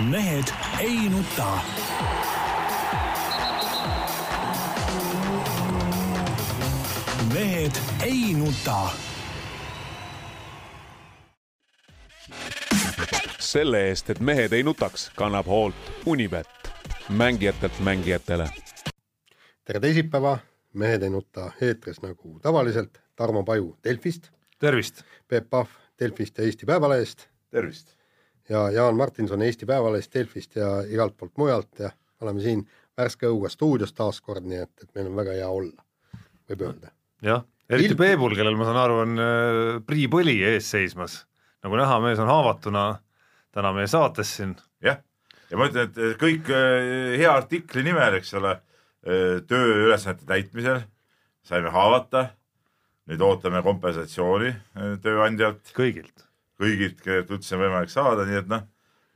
mehed ei nuta. mehed ei nuta. selle eest, et mehed ei nutaks, kannab hoolt Unibet, mängijatelt mängijatele. tere teisipäeva, Mehed ei nuta eetris nagu tavaliselt, Tarmo Paju Delfist, tervist! Peep Pahv Delfist ja Eesti Päevalehest tervist! Ja Jaan Martinson Eesti Päevalehest, Delfist ja igalt poolt mujalt ja oleme siin värske õuga stuudios taas kord, nii et, et meil on väga hea olla, võib öelda. jah, eriti Il- Peebul, kellel ma saan aru, on äh, priipõli ees seismas. nagu näha, mees on haavatuna täna meie saates siin. jah, ja ma ütlen, et kõik äh, hea artikli nimel, eks ole, tööülesannete täitmisel saime haavata. nüüd ootame kompensatsiooni äh, tööandjalt, kõigilt. Kõigilt, kellelt üldse on võimalik saada, nii et noh,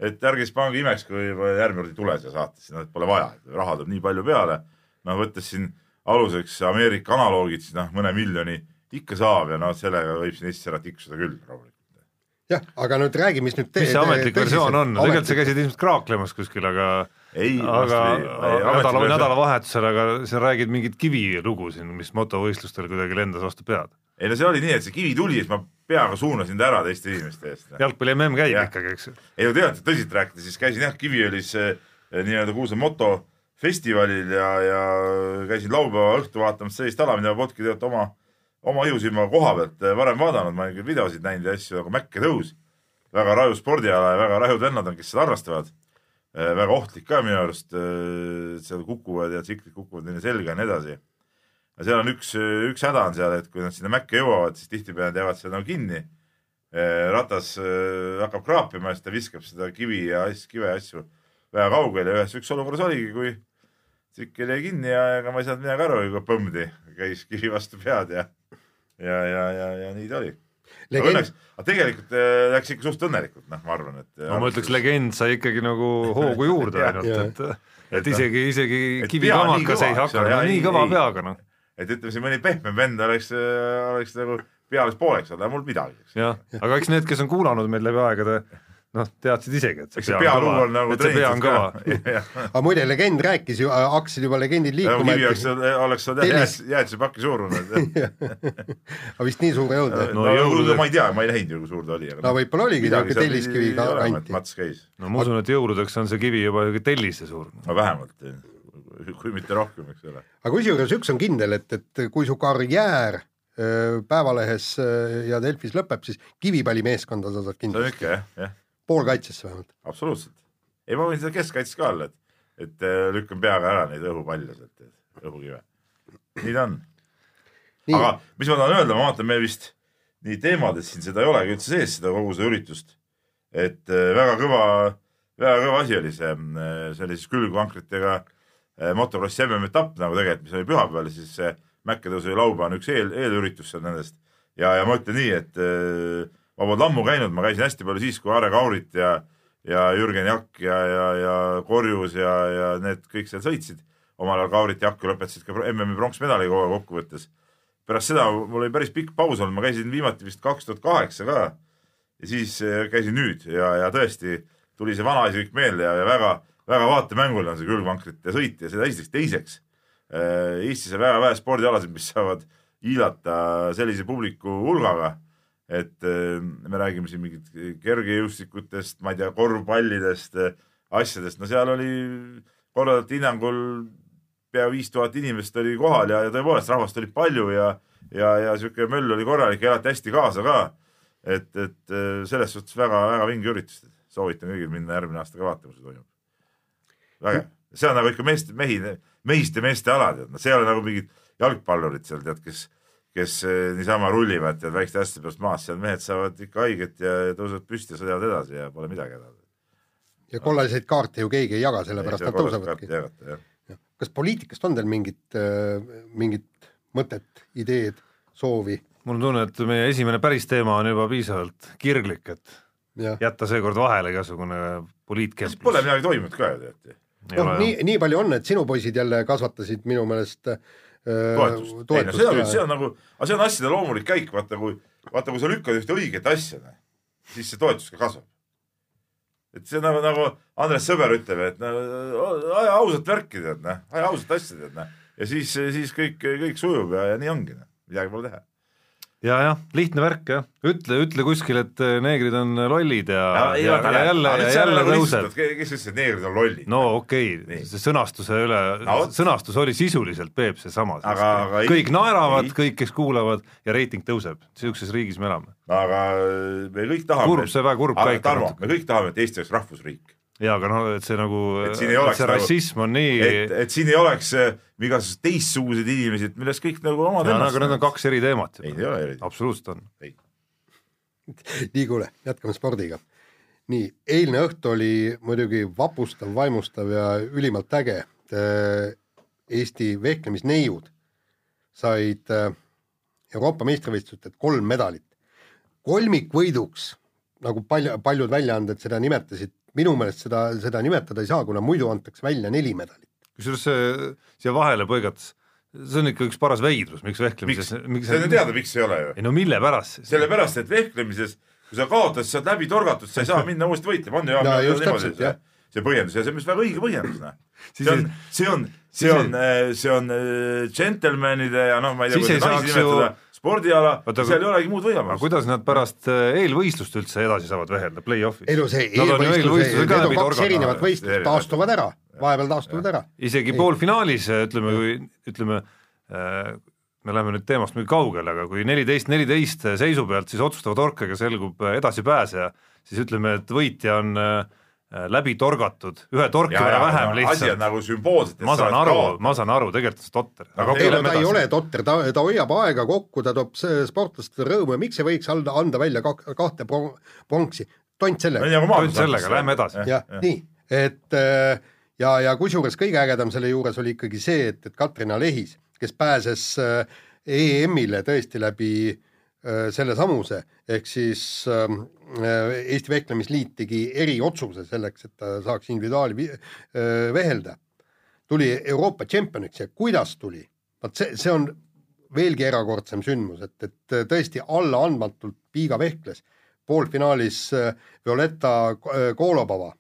et ärge siis pange imeks, kui järgmine kord ei tule siia saatesse, noh, et pole vaja, raha tuleb nii palju peale. noh, võttes siin aluseks Ameerika analoogid, siis noh, mõne miljoni ikka saab ja noh, sellega võib siin Eestis ära tiksuda küll rahulikult. jah, aga nüüd räägi, mis nüüd mis see ametlik versioon on, tegelikult sa käisid ilmselt kraaklemas kuskil, aga ei, aga nädala, nädala nädalavahetusel, aga sa räägid mingit kivilugu siin, mis motovõistlustel kuidagi lendas vastu pead. Ei no see oli nii, et see kivi tuli ja siis ma peaga suunasin ta ära teiste inimeste eest. jalgpalli mm käib Jah. ikkagi, eks ju. ei no tead, tõsiselt rääkida, siis käisin jah, Kiviõlis eh, nii-öelda kuulsa motofestivalil ja, ja käisin laupäeva õhtu vaatamas sellist ala, mida polnudki tegelikult oma, oma ihusilmaga koha pealt eh, varem vaadanud, ma olen küll videosid näinud ja asju, aga Mäkke tõus. väga raju spordiala ja väga rajud vennad on, kes seda harrastavad. väga ohtlik ka minu arust, seal kukuvad ja tsiklid kukuvad neile selga ja nii edasi. Ja seal on üks, üks häda on seal, et kui nad sinna Mäkke jõuavad, siis tihtipeale nad jäävad seal nagu kinni ratas äh, hakkab kraapima ja siis ta viskab seda kivi ja asju, kive ja asju väga kaugele ja ühes üks olukorras oligi, kui tsikkel jäi kinni ja ega ma ei saanud midagi aru, kui põmdi käis kivi vastu pead ja ja, ja, ja, ja nii ta oli. aga Legend- õnneks, aga tegelikult äh, läks ikka suht õnnelikult, noh, ma arvan, et. no ma ütleks, legend sai ikkagi nagu hoogu juurde ainult, et et isegi, isegi kivi kamakas kõva, ei jaa, nii kõva ei. peaga noh. Et ütleme, see mõni pehmem vend oleks, oleks nagu peales pooleks olnud, aga mul midagi, eks. jah, aga eks need, kes on kuulanud meid läbi aegade, noh, teadsid isegi, et see pealuu on nagu et see pea on kõva. aga muide, legend rääkis ju, hakkasid juba legendid liikuma, kivi oleks, oleks olnud jah Tellis- jäätis, jäätisepaki suurune. aga vist nii suur ei olnud. No no, jõulude- ma ei tea, ma ei näinud ju, kui suur ta oli, aga no võib-olla oligi niisugune seal telliskivi pidi olema, et kanti. Mats käis, no ma usun, et jõuludeks on see kivi juba niisugune tellise suur. no vähemalt, kui mitte rohkem, eks ole. aga kusjuures üks on kindel, et, et kui su karjäär Päevalehes ja Delfis lõpeb, siis kivipallimeeskonda sa saad see on kindlasti, ikka jah, jah, poolkaitsesse vähemalt. absoluutselt. ei, ma võin seda keskkaitses ka olla, et, et lükkan peaga ära neid õhupalle sealt, õhukive. nii ta on. aga, mis ma tahan öelda, ma vaatan, me vist nii teemades siin seda ei olegi üldse sees, seda kogu seda üritust. et väga kõva, väga kõva asi oli see, see oli siis külgvankritega äh, motocrossi MM-etapp nagu tegelikult, mis oli pühapäeval, siis see Mäkke-tõus oli laupäev on üks eel, eelüritus seal nendest. ja, ja ma ütlen nii, et äh, ma polnud ammu käinud, ma käisin hästi palju siis, kui Aare Kaurit ja, ja Jürgen Jakk ja, ja, ja Korjus ja, ja need kõik seal sõitsid. omal ajal Kaurit ja Jakk lõpetasid ka MM-i pronksmedali kogu aeg kokkuvõttes pärast seda mul oli päris pikk paus olnud, ma käisin viimati vist kaks tuhat kaheksa ka ja siis käisin nüüd ja, ja tõesti tuli see vanaasi kõik meelde ja, ja väga, väga vaatemänguline on see külgvankrite sõit ja seda esiteks, teiseks äh, Eestis on väga vähe spordialasid, mis saavad hiilata sellise publiku hulgaga, et äh, me räägime siin mingit kergejõustikutest, ma ei tea, korvpallidest, asjadest, no seal oli korraldajate hinnangul pea viis tuhat inimest oli kohal ja, ja tõepoolest rahvast oli palju ja, ja, ja sihuke möll oli korralik ja elati hästi kaasa ka. et, et äh, selles suhtes väga-väga vinge üritus, soovitan kõigil minna järgmine aasta ka vaatama, mis toimub. vägev, see on nagu ikka meeste, mehi, mehiste meeste ala, tead, no see ei ole nagu mingid jalgpallurid seal tead, kes, kes eh, niisama rullivad tead väikeste asjade pärast maas, seal mehed saavad ikka haiget ja tõusevad püsti ja sõidavad edasi ja pole midagi häda. ja kollaseid kaarte ju keegi ei jaga, sellepärast nad tõusevadki. kas poliitikast on teil mingit, mingit mõtet, ideed, soovi? mul on tunne, et meie esimene päris teema on juba piisavalt kirglik, et jah, jätta seekord vahele igasugune Pole poliitkemplus. midagi toimunud ka ju teate. noh, nii, nii palju on, et sinu poisid jälle kasvatasid minu meelest äh, toetust. ei no see on, see on nagu, aga see on asjade loomulik käik, vaata kui, vaata kui sa lükkad ühte õiget asja, siis see toetus ka kasvab. et see on nagu, nagu Andres Sõber ütleb, et no aja ausat värki tead noh, aja ausat asja tead noh. ja siis, siis kõik, kõik sujub ja, ja nii ongi noh, midagi pole teha. Ja jah, lihtne värk jah, ütle, ütle kuskil, et äh, neegrid on lollid ja, Ja- ja, vaata, ja jälle, ja jälle nagu tõuseb kes ütles, et neegrid on lollid? no okei okay, see sõnastuse üle No sõnastus oli sisuliselt Peep seesama. Kõik naeravad kõik, kes kuulavad ja reiting tõuseb, niisuguses riigis me elame. aga me kõik tahame. Kurb, see väga kurb ikka Tarmo, me kõik tahame, et Eesti oleks rahvusriik. jaa, aga noh, et see nagu, Et see nagu- rassism on nii et, et siin ei oleks äh, igasuguseid teistsuguseid inimesi, et millest kõik nagu omad ja, aga need on kaks eri teemat ei, ei. ole eriti. absoluutselt on. nii, kuule, jätkame spordiga. nii, eilne õhtu oli muidugi vapustav, vaimustav ja ülimalt äge. Eesti vehklemisneiud said äh, Euroopa meistrivõistlustelt kolm medalit. kolmikvõiduks, nagu palju, paljud väljaanded seda nimetasid, minu meelest seda, seda nimetada ei saa, kuna muidu antakse välja neli medalit. kusjuures see siia vahele põigates, see on ikka üks paras veidrus, miks vehklemises miks, see on ju teada, miks ei ole ju. ei no mille pärast siis? sellepärast, et vehklemises, kui sa kaotad, sa oled läbi torgatud, sa ei saa minna uuesti võitlema, on ju No ja, just täpselt, see jah., see põhjendus ja see on vist väga õige põhjendus, noh. Siis see on see on, see on, see on äh, džentelmenide ja noh, ma ei tea, kuidas naisi saaks ju- nimetada, spordiala, seal aga- ei olegi muud aga võimalust. kuidas nad pärast äh, eelvõistlust üldse edasi saavad vehelda play-off'is? ei no see eelvõistlus, need on kaks erinevat võistlust, taastuvad ära, vahepeal taastuvad ära. isegi Ei. poolfinaalis ütleme, kui ütleme äh, me läheme nüüd teemast muidugi kaugele, aga kui neliteist, neliteist seisu pealt siis otsustava torkega selgub äh, edasipääseja, siis ütleme, et võitja on äh, läbi torgatud, ühe torke võrra vähem asi on lihtsalt. nagu sümboolselt. ma saan aru, ma saan aru, tegelikult on totter. aga ei ta ei ole. totter, ta, ta hoiab aega kokku, ta toob sportlastele rõõmu ja miks ei võiks anda, anda välja kak- kahte pro- pronksi, tont sellega. Tont sellega, lähme edasi. jah, nii, et äh, ja, ja kusjuures kõige ägedam selle juures oli ikkagi see, et, et Katrina Lehis, kes pääses äh, EM-ile tõesti läbi äh, selle samuse, ehk siis ähm, äh, Eesti Vehklemisliit tegi eriotsuse selleks, et ta saaks individuaali vi- äh, vehelda, tuli Euroopa tšempioniks ja kuidas tuli, vot see, see on veelgi erakordsem sündmus, et, et tõesti allaandmatult Piiga vehkles poolfinaalis äh, Violetta äh, Kolobova äh,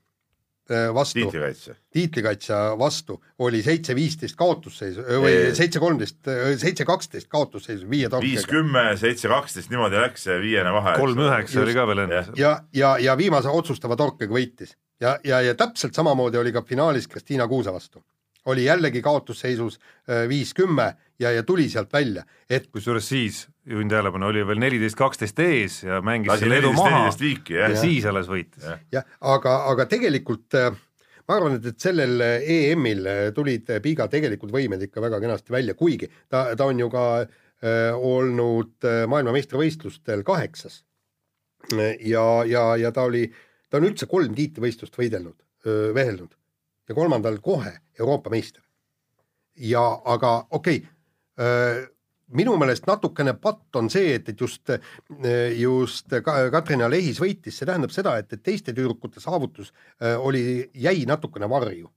vastu, tiitlikaitse. tiitlikaitsja vastu oli seitse-viisteist kaotusseisu äh, või Ei. seitse-kolmteist, seitse-kaksteist kaotusseisu viie viis, torkega. kümme, seitse, kaksteist, niimoodi läks see viiene vahe. kolm üheksa oli ka veel enne ja, ja, ja viimase otsustava torkega võitis ja, ja, ja täpselt samamoodi oli ka finaalis Kristiina Kuuse vastu. oli jällegi kaotusseisus äh, viis-kümme ja, ja tuli sealt välja, et kusjuures siis, juhin tähelepanu, oli veel neliteist, kaksteist ees ja mängis lasi selle edu maha viiki, jah ja. siis alles võitis. Jah. aga, aga tegelikult äh, ma arvan, et, et sellel äh, EM-il äh, tulid äh, Piiga tegelikult võimed ikka väga kenasti välja, kuigi ta, ta on ju ka äh, olnud äh, maailmameistrivõistlustel kaheksas. ja, ja, ja ta oli, ta on üldse kolm tiitlivõistlust võidelnud, vehelnud ja kolmandal kohe Euroopa meister. ja aga okei okay,, minu meelest natukene patt on see, et, et just, just Ka- Katrina Lehis võitis, see tähendab seda, et, et teiste tüdrukute saavutus äh, oli, jäi natukene varju.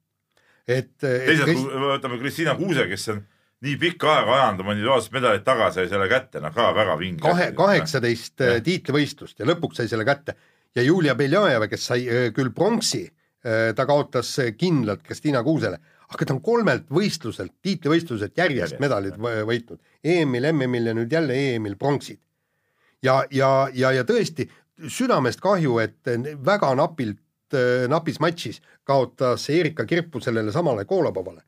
et, et teisalt, Krist- võtame Kristiina Kuuse, kes on nii pikka aega ajanud oma individuaalset medalit taga, sai selle kätte, noh ka väga vinge. kahe, kaheksateist tiitlivõistlust ja lõpuks sai selle kätte. Ja Julia Beljajeva, kes sai küll pronksi, ta kaotas kindlalt Kristiina Kuusele, aga ta on kolmelt võistluselt, tiitlivõistluselt järjest medalid võ- võitnud. EM-il, MM-il ja nüüd jälle EM-il pronksid. ja, ja, ja, ja tõesti südamest kahju, et äh, väga napilt, napis matšis kaotas Erika Kirpu sellele samale Kolopovale.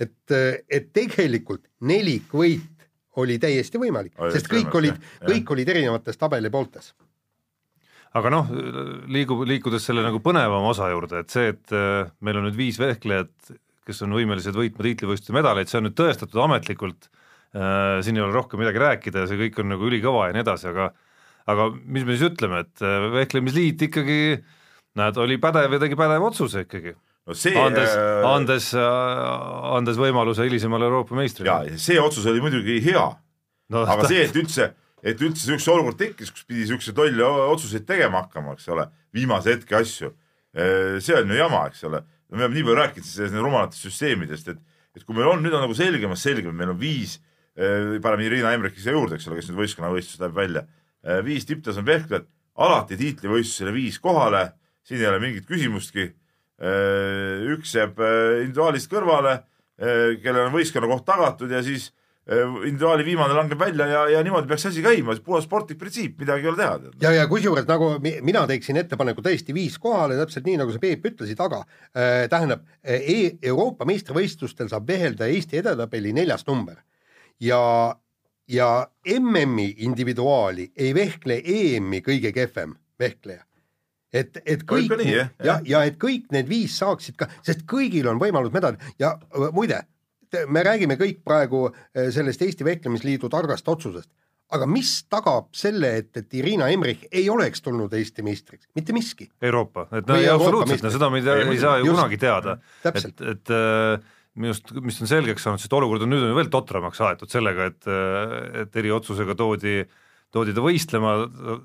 et, et tegelikult nelikvõit oli täiesti võimalik, sest kõik olid kõik olid erinevates tabelipooltes. aga noh, liigub, liikudes selle nagu põnevama osa juurde, et see, et äh, meil on nüüd viis vehklejat, kes on võimelised võitma tiitlivõistluste medaleid, see on nüüd tõestatud ametlikult äh,, siin ei ole rohkem midagi rääkida ja see kõik on nagu ülikõva ja nii edasi, aga aga mis me siis ütleme, et äh, vehklemisliit ikkagi näed, oli pädev ja tegi pädeva otsuse ikkagi, no see andes, äh, andes, andes võimaluse hilisemale Euroopa meistrile. ja see otsus oli muidugi hea, no, aga see, et üldse, et üldse niisugune olukord tekkis, kus pidi niisuguseid tolle otsuseid tegema hakkama, eks ole, viimase hetke asju, see on ju jama, eks ole. Me oleme nii palju rääkinud sellest rumalatest süsteemidest, et, et kui meil on, nüüd on nagu selgemast selgem, meil on viis, paneme Irina Emreki siia juurde, eks ole, kes nüüd võistkonnavõistlus läheb välja, viis tipptaseme vehklejat, alati tiitlivõistlusele viis kohale siin ei ole mingit küsimustki. üks jääb äh, individuaalist kõrvale, kellel on võistkonna koht tagatud ja siis äh, individuaali viimane langeb välja ja, ja niimoodi peaks asi käima, puhas sportlik printsiip, midagi ei ole teha. ja, ja kusjuures nagu mina teeksin ettepaneku tõesti viis kohale, täpselt nii, nagu sa Peep ütlesid, aga äh, tähendab e, Euroopa meistrivõistlustel saab vehelda Eesti edetabeli neljas number ja ja MM-i individuaali ei vehkle EM-i kõige kehvem vehkleja. et, et kõik nii, ja, ja, ja et kõik need viis saaksid ka, sest kõigil on võimalus medal ja muide, me räägime kõik praegu äh, sellest Eesti Vehklemisliidu targast otsusest, aga mis tagab selle, et, et Irina Emrich ei oleks tulnud Eesti meistriks, mitte miski. Euroopa, et no absoluutselt, no seda me ei, ei saa ju kunagi teada. et, et äh, minust, mis on selgeks saanud, sest olukord on nüüd on veel totramaks aetud sellega, et, et eriotsusega toodi toodi ta võistlema,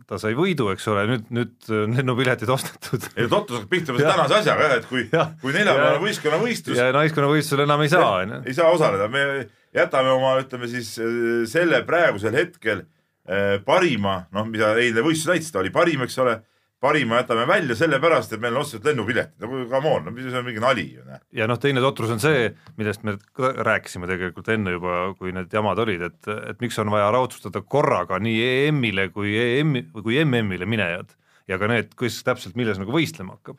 ta sai võidu, eks ole, nüüd, nüüd lennupiletid ostetud. ei totrus hakkab pihta tänase asjaga jah, et kui, kui neljapäevane võistkonnavõistlus ja naiskonnavõistlusel enam ei saa, on ju. ei saa osaleda, me jätame oma, ütleme siis selle praegusel hetkel eh, parima, noh, mida eilne võistlus näitas, ta oli parim, eks ole parima jätame välja sellepärast, et meil on otseselt lennupiletid, no come on, no mis see on mingi nali ju noh. ja noh, teine totrus on see, millest me rääkisime tegelikult enne juba, kui need jamad olid, et, et miks on vaja raudsustada korraga nii EM-ile kui EM-i kui MM-ile minejad ja ka need, kes täpselt milles nagu võistlema hakkab.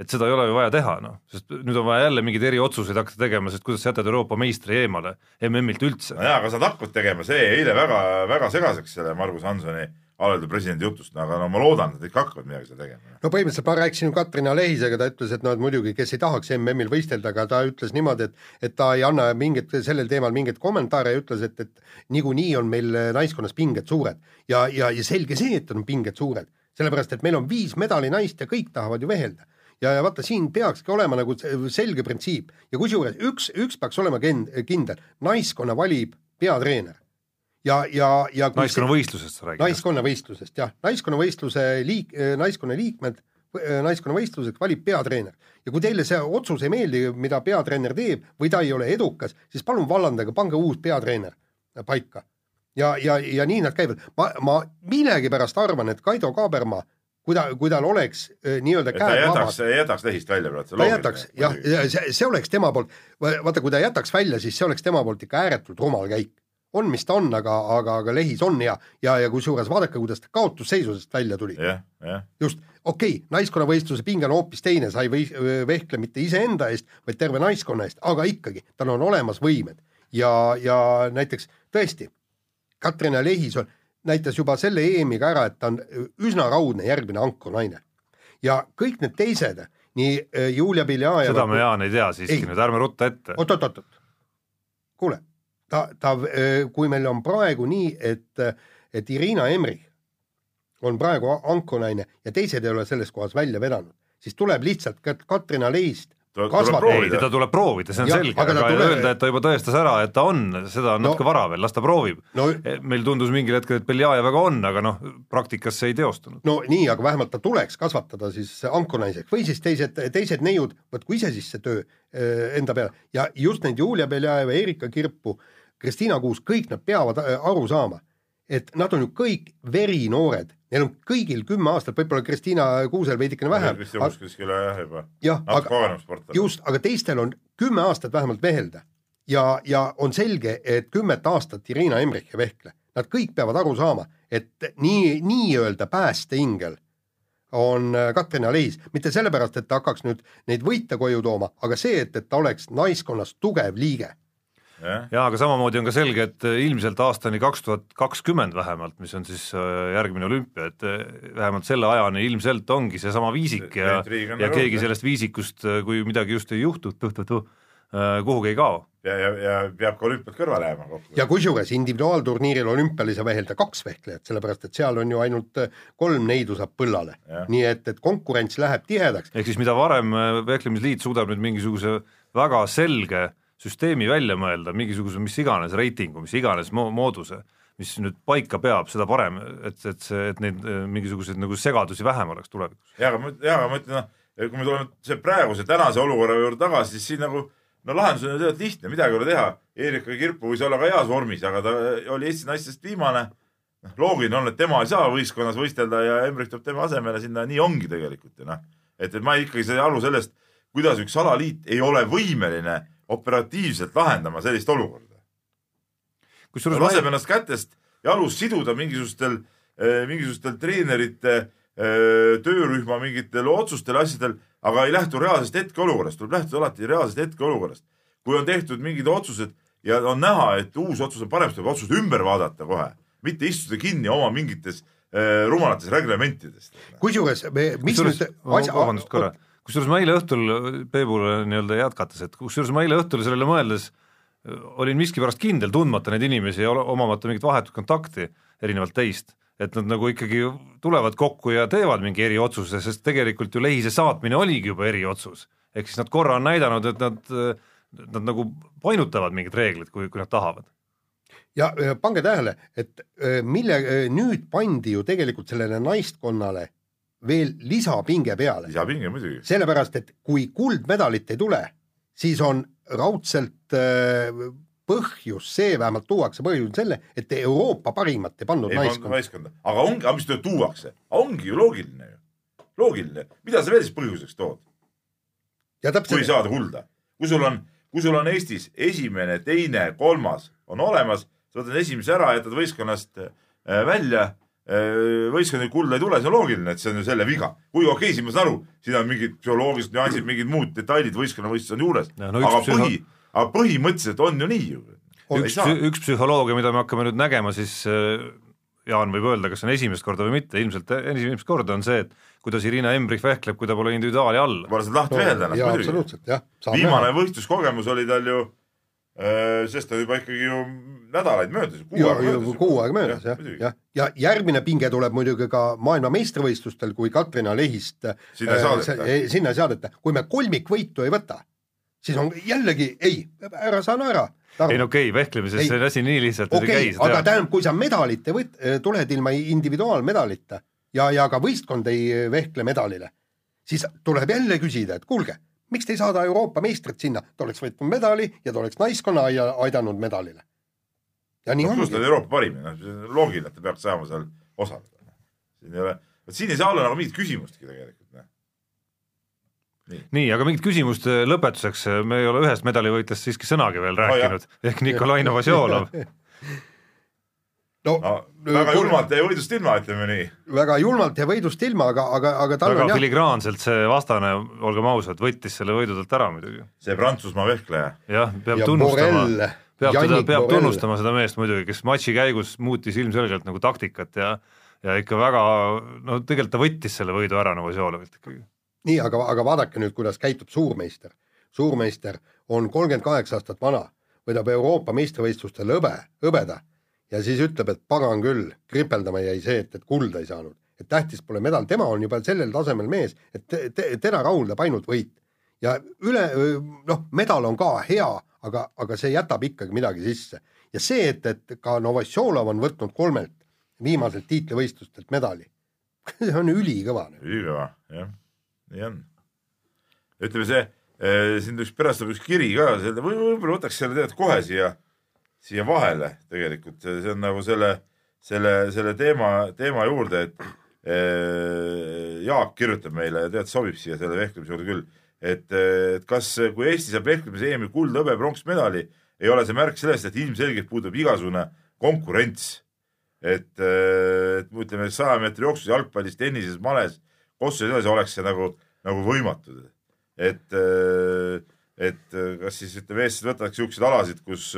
et seda ei ole ju vaja teha, noh, sest nüüd on vaja jälle mingeid eriotsuseid hakata tegema, sest kuidas sa jätad Euroopa meistri eemale MM-ilt üldse. no jaa, aga sa hakkad tegema, see eile väga, väga segaseks selle Margus Hansoni Alede presidendi jutust, aga no ma loodan, et ikka hakkavad midagi seal tegema. no põhimõtteliselt ma rääkisin ju Katrina Lehisega, ta ütles, et noh, et muidugi, kes ei tahaks MM-il võistelda, aga ta ütles niimoodi, et et ta ei anna mingit, sellel teemal mingeid kommentaare ja ütles, et, et niikuinii on meil naiskonnas pinged suured. ja, ja, ja selge see, et on pinged suured, sellepärast et meil on viis medalinaist ja kõik tahavad ju vehelda ja, ja vaata, siin peakski olema nagu selge printsiip ja kusjuures üks, üks peaks olema kindel, naiskonna valib peatreener ja, ja, ja naiskonnavõistlusest sa räägid? naiskonnavõistlusest jah, naiskonnavõistluse liik-, naiskonna liikmed, naiskonnavõistluseks valib peatreener. ja kui teile see otsus ei meeldi, mida peatreener teeb või ta ei ole edukas, siis palun vallandage, pange uus peatreener paika. ja, ja, ja nii nad käivad, ma, ma millegipärast arvan, et Kaido Kaaberma kui ta, kui tal oleks äh, nii-öelda käed jätaks, vabad. jätaks lehist välja praegu. ta jätaks, jah, see, see oleks tema poolt, vaata, kui ta jätaks välja, siis see oleks tema poolt ikka ääretult rumal käik on, mis ta on, aga, aga, aga lehis on hea ja, ja kusjuures vaadake, kuidas ta kaotusseisusest välja tuli yeah,. Yeah. just, okei okay,, naiskonnavõistluse pinge on hoopis teine, sa ei või vehkle mitte iseenda eest, vaid terve naiskonna eest, aga ikkagi, tal on olemas võimed ja, ja näiteks tõesti, Katrina Lehis on, näitas juba selle EM-iga ära, et ta on üsna raudne järgmine ankrinaine. ja kõik need teised, nii äh, Julia Biljajev seda me, Jaan, ei tea siiski ei. nüüd, ärme rutta ette. oot-oot-oot, kuule ta, ta, kui meil on praegu nii, et, et Irina Emrich on praegu ankonaine ja teised ei ole selles kohas välja vedanud, siis tuleb lihtsalt Katrina Leist ei, teda tuleb proovida, see on ja, selge, aga, aga tule... öelda, et ta juba tõestas ära, et ta on, seda on no, natuke vara veel, las ta proovib no,. E, meil tundus mingil hetkel, et Beljajevaga on, aga noh, praktikas see ei teostunud. no nii, aga vähemalt ta tuleks kasvatada siis ankonaiseks või siis teised, teised neiud, võtku ise siis see töö enda peale ja just neid Julia Beljajeva, Erika Kirpu äh, Kristiina Kuus, kõik nad peavad äh, aru saama, et nad on ju kõik verinoored, neil on kõigil kümme aastat, võib-olla Kristiina Kuusel veidikene vähem. Kristiina Kuus kuskil jah juba. jah, aga just, aga teistel on kümme aastat vähemalt vehelda ja, ja on selge, et kümmet aastat Irina Emrich ei vehkle. Nad kõik peavad aru saama, et nii, nii-öelda päästeingel on äh, Katrin Aleis, mitte sellepärast, et ta hakkaks nüüd neid võite koju tooma, aga see, et, et ta oleks naiskonnas tugev liige jaa, aga samamoodi on ka selge, et äh, ilmselt aastani kaks tuhat kakskümmend vähemalt, mis on siis äh, järgmine olümpia, et äh, vähemalt selle ajani ilmselt ongi seesama viisik ja, ja keegi sellest viisikust, kui midagi just ei juhtu, tuh-tuh-tuh, kuhugi ei kao. ja, ja, ja peab ka olümpialt kõrvale jääma kokku. ja kusjuures individuaalturniiril olümpial ei saa vehelda kaks vehklejat, sellepärast et seal on ju ainult kolm neidu saab põllale. nii et, et konkurents läheb tihedaks. ehk siis mida varem vehklemisliit suudab nüüd mingisuguse väga selge äh, süsteemi välja mõelda, mingisuguse mis iganes reitingu, mis iganes mo-, mooduse, mis nüüd paika peab, seda parem, et, et see, et neid äh, mingisuguseid nagu segadusi vähem oleks tulevikus. jaa, aga ma, jaa, aga ma ütlen, noh, kui me tuleme see praeguse tänase olukorra juurde tagasi, siis siin nagu no lahendus on ju lihtne, midagi ei ole teha. Erika Kirpu võis olla ka heas vormis, aga ta oli Eesti naistest viimane. noh, loogiline on, et tema ei saa võistkonnas võistelda ja Embrik tuleb tema asemele sinna, nii ongi tegelikult ju noh. et, et ma ikkagi ei saa aru sellest, kuidas üks alaliit ei ole võimeline operatiivselt lahendama sellist olukorda. kusjuures laseb ennast kätest jalust siduda mingisugustel, mingisugustel treenerite eh, töörühma mingitel otsustel, asjadel, aga ei lähtu reaalsest hetkeolukorrast, tuleb lähtuda alati reaalsest hetkeolukorrast. kui on tehtud mingid otsused ja on näha, et uus otsus on parem, siis tuleb otsus ümber vaadata kohe, mitte istuda kinni oma mingites eh, rumalates reglementidest. kusjuures me, mis nüüd, vabandust korra, kusjuures ma eile õhtul Peebule nii-öelda jätkates, et kusjuures ma eile õhtul sellele mõeldes äh, olin miskipärast kindel, tundmata neid inimesi ja omamata mingit vahetut kontakti erinevalt teist, et nad nagu ikkagi tulevad kokku ja teevad mingi eriotsuse, sest tegelikult ju lehise saatmine oligi juba eriotsus. ehk siis nad korra on näidanud, et nad, nad nagu painutavad mingid reeglid, kui, kui nad tahavad. ja äh, pange tähele, et äh, mille, nüüd pandi ju tegelikult sellele naistkonnale veel lisapinge peale, lisapinge muidugi. sellepärast et kui kuldmedalit ei tule, siis on raudselt äh, põhjus, see vähemalt tuuakse põhjus selle, et Euroopa parimat ei pannud ei naiskonda. naiskonda, aga ongi, aga mis tuuakse, ongi ju loogiline ju, loogiline, mida sa veel siis põhjuseks tood, kui saada kulda, kui sul on, kui sul on Eestis esimene, teine, kolmas on olemas, sa võtad esimese ära, jätad võistkonnast äh, välja, võistkonnal kulda ei tule, see on loogiline, et see on ju selle viga. kui okei okay,, siis ma saan aru, siin on mingid psühholoogilised nüansid, mingid muud detailid võistkonnavõistlused on juures, no üks aga psühho- põhi, aga põhimõtteliselt on ju nii ju. üks, üks psühholoogia, mida me hakkame nüüd nägema, siis äh, Jaan võib öelda, kas see on esimest korda või mitte, ilmselt esimest korda on see, et kuidas Irina Embrich vehkleb, kui ta pole individuaali all. pole seda lahti veelda ennast muidugi. viimane võistluskogemus oli tal ju, sest ta juba ikkagi ju nädalaid möödas. kuu aega möödas jah, jah, ja järgmine pinge tuleb muidugi ka maailmameistrivõistlustel, kui Katrina Lehist Sinna ei äh, saadeta. se- sinna ei saadeta, kui me kolmikvõitu ei võta, siis on jällegi ei, ära saa naera. ei no okei okay,, vehklemises Ei. see asi nii lihtsalt okei ei okay,, käi, aga seda tähendab, kui sa medalit ei võt-, tuled ilma individuaalmedalita ja, ja ka võistkond ei vehkle medalile, siis tuleb jälle küsida, et kuulge, miks te ei saada Euroopa meistrit sinna, ta oleks võitnud medali ja ta oleks naiskonna aia- aidanud medalile. ja nii no pluss ta ongi on. Euroopa parim, noh loogiline, et ta peaks saama seal osaleda. siin ei ole, vot siin ei saa olla nagu mingit küsimustki tegelikult, noh. nii, aga mingit küsimust äh, lõpetuseks, me ei ole ühest medalivõitjast siiski sõnagi veel jah. rääkinud, ehk Nikolai Novosjolov. no no väga kuule, julmalt jäi võidust ilma, ütleme nii. väga julmalt ja võidust ilma, aga, aga, aga tal väga on jah, filigraanselt see vastane, olgem ausad, võttis selle võidu talt ära muidugi. see Prantsusmaa vehkleja, jah, peab ja tunnustama, peab teda, Yannick peab Borrell, tunnustama seda meest muidugi, kes matši käigus muutis ilmselgelt nagu taktikat ja ja ikka väga, no tegelikult ta võttis selle võidu ära Novosjolovilt ikkagi. nii, aga, aga vaadake nüüd, kuidas käitub suurmeister. suurmeister on kolmkümmend kaheksa aastat vana, võidab Euroopa meistrivõistlustel hõbe, hõbeda ja siis ütleb, et pagan küll, kripeldama jäi see, et, et kulda ei saanud. et tähtis pole medal, tema on juba sellel tasemel mees, et te, te, teda rahuldab ainult võit. ja üle, noh, medal on ka hea, aga, aga see jätab ikkagi midagi sisse. ja see, et, et ka Novosjolov on võtnud kolmelt viimaselt tiitlivõistlustelt medali, see on ülikõva. ülikõva, jah, nii on. ütleme see, siin üks pärast tuleb üks kiri ka, või võib-olla võtaks selle tegelikult kohe siia, siia vahele tegelikult, see on nagu selle, selle, selle teema, teema juurde, et eh, Jaak kirjutab meile ja tead, sobib siia selle vehklemise juurde küll, et, et kas, kui Eesti saab vehklemise EM-il kuld, hõbe, pronksmedali, ei ole see märk sellest, et ilmselgelt puudub igasugune konkurents. Et, et ütleme, saja meetri jooksus, jalgpallis, tennises, males, kossus ja nii edasi oleks see nagu, nagu võimatu. et, et kas siis ütleme, eestlased võtaks siukseid alasid, kus,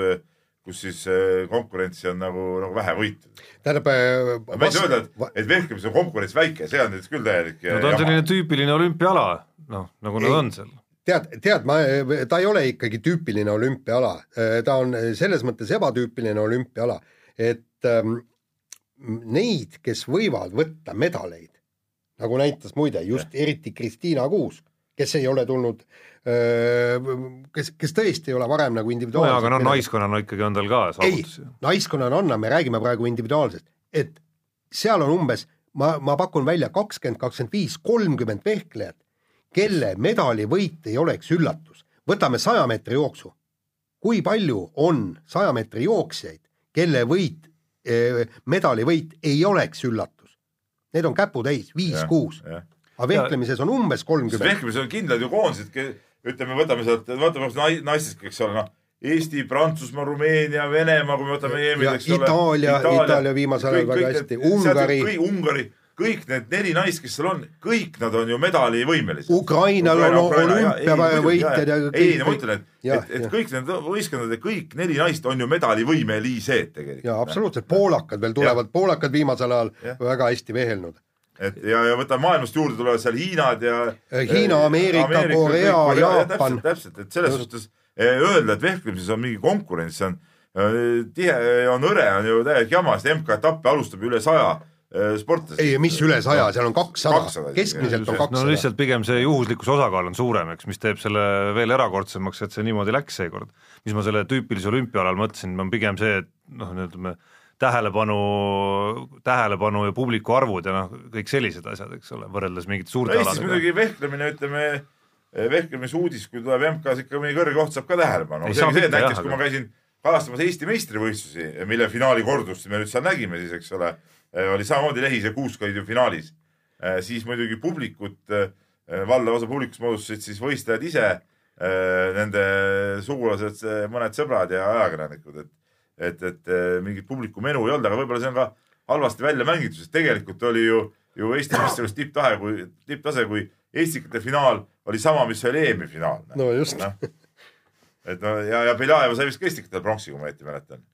kus siis eh, konkurentsi on nagu, nagu vähe võitud. tähendab ma ei saa öelda, et, et vehklemises on konkurents väike, see on nüüd küll täielik. no ta on selline tüüpiline olümpiaala, noh, nagu nad Ei. on seal. tead, tead, ma, ta ei ole ikkagi tüüpiline olümpiaala, ta on selles mõttes ebatüüpiline olümpiaala, et ähm, neid, kes võivad võtta medaleid, nagu näitas muide just eriti Kristiina Kuusk, kes ei ole tulnud, kes, kes tõesti ei ole varem nagu no individuaalselt aga noh, naiskonnana ikkagi on tal ka saavutusi., naiskonnana on, me räägime praegu individuaalselt, et seal on umbes, ma, ma pakun välja kakskümmend, kakskümmend viis, kolmkümmend vehklejat, kelle medalivõit ei oleks üllatus. võtame saja meetri jooksu. kui palju on saja meetri jooksjaid, kelle võit, medalivõit ei oleks üllatus? Need on käputäis, viis-kuus. aga vehklemises on umbes kolmkümmend. vehklemises on kindlad ju koondised, ütleme, võtame sealt, vaatame nai- naistest, eks ole, noh. Eesti, Prantsusmaa, Rumeenia, Venemaa, kui me võtame EM-id, Ja eks ole. Itaalia- Itaalia viimasel ajal väga hästi. Ungari. Ungari, kõik need neli naist, kes seal on, kõik nad on ju medalivõimelised. Ukrainal on olümpiavõitjad ja kõik- ei, ma ütlen, et, et, et kõik need võistkonnad ja kõik neli naist on ju medalivõimelised tegelikult. ja absoluutselt, poolakad veel tulevad, poolakad viimasel ajal Jah. väga hästi vehelnud. Et ja, ja võta maailmast juurde tulevad seal Hiinad ja. Hiina, Ameerika, Korea, Jaapan. täpselt, täpselt, et selles suhtes eh, öelda, et vehklemises on mingi konkurents, see on eh, tihe, on hõre, on ju täielik jama, sest MK-etappe alustab üle saja eh, sportlase. ei, mis üle saja, seal on kakssada 200, keskmiselt on no kakssada. lihtsalt pigem see juhuslikkuse osakaal on suurem, eks, mis teeb selle veel erakordsemaks, et see niimoodi läks seekord. mis ma selle tüüpilise olümpiaalal mõtlesin, on pigem see, et noh, ütleme tähelepanu, tähelepanu ja publiku arvud ja noh, kõik sellised asjad, eks ole, võrreldes mingite no suurte Eestis muidugi vehklemine, ütleme, vehklemisuudis, kui tuleb MK-s ikka mõni kõrge koht, saab ka tähelepanu. Näiteks jah, kui ma käisin kalastamas Eesti meistrivõistlusi, mille finaali kordust me nüüd seal nägime siis, eks ole, oli samamoodi Lehise kuusk olid ju finaalis, siis muidugi publikut, valdav osa publikust moodustasid siis võistlejad ise, nende sugulased, mõned sõbrad ja ajakirjanikud, et et, et eh, mingit publiku menu ei olnud, aga võib-olla see on ka halvasti välja mängitud, sest tegelikult oli ju, ju Eesti meistrivõistlus tipptahe, kui, tipptase, kui Eestikate finaal oli sama, mis oli EM-i finaal. no just, et no ja, ja Beljajev sai vist ka Estikatel pronksi, kui ma õieti mäletan.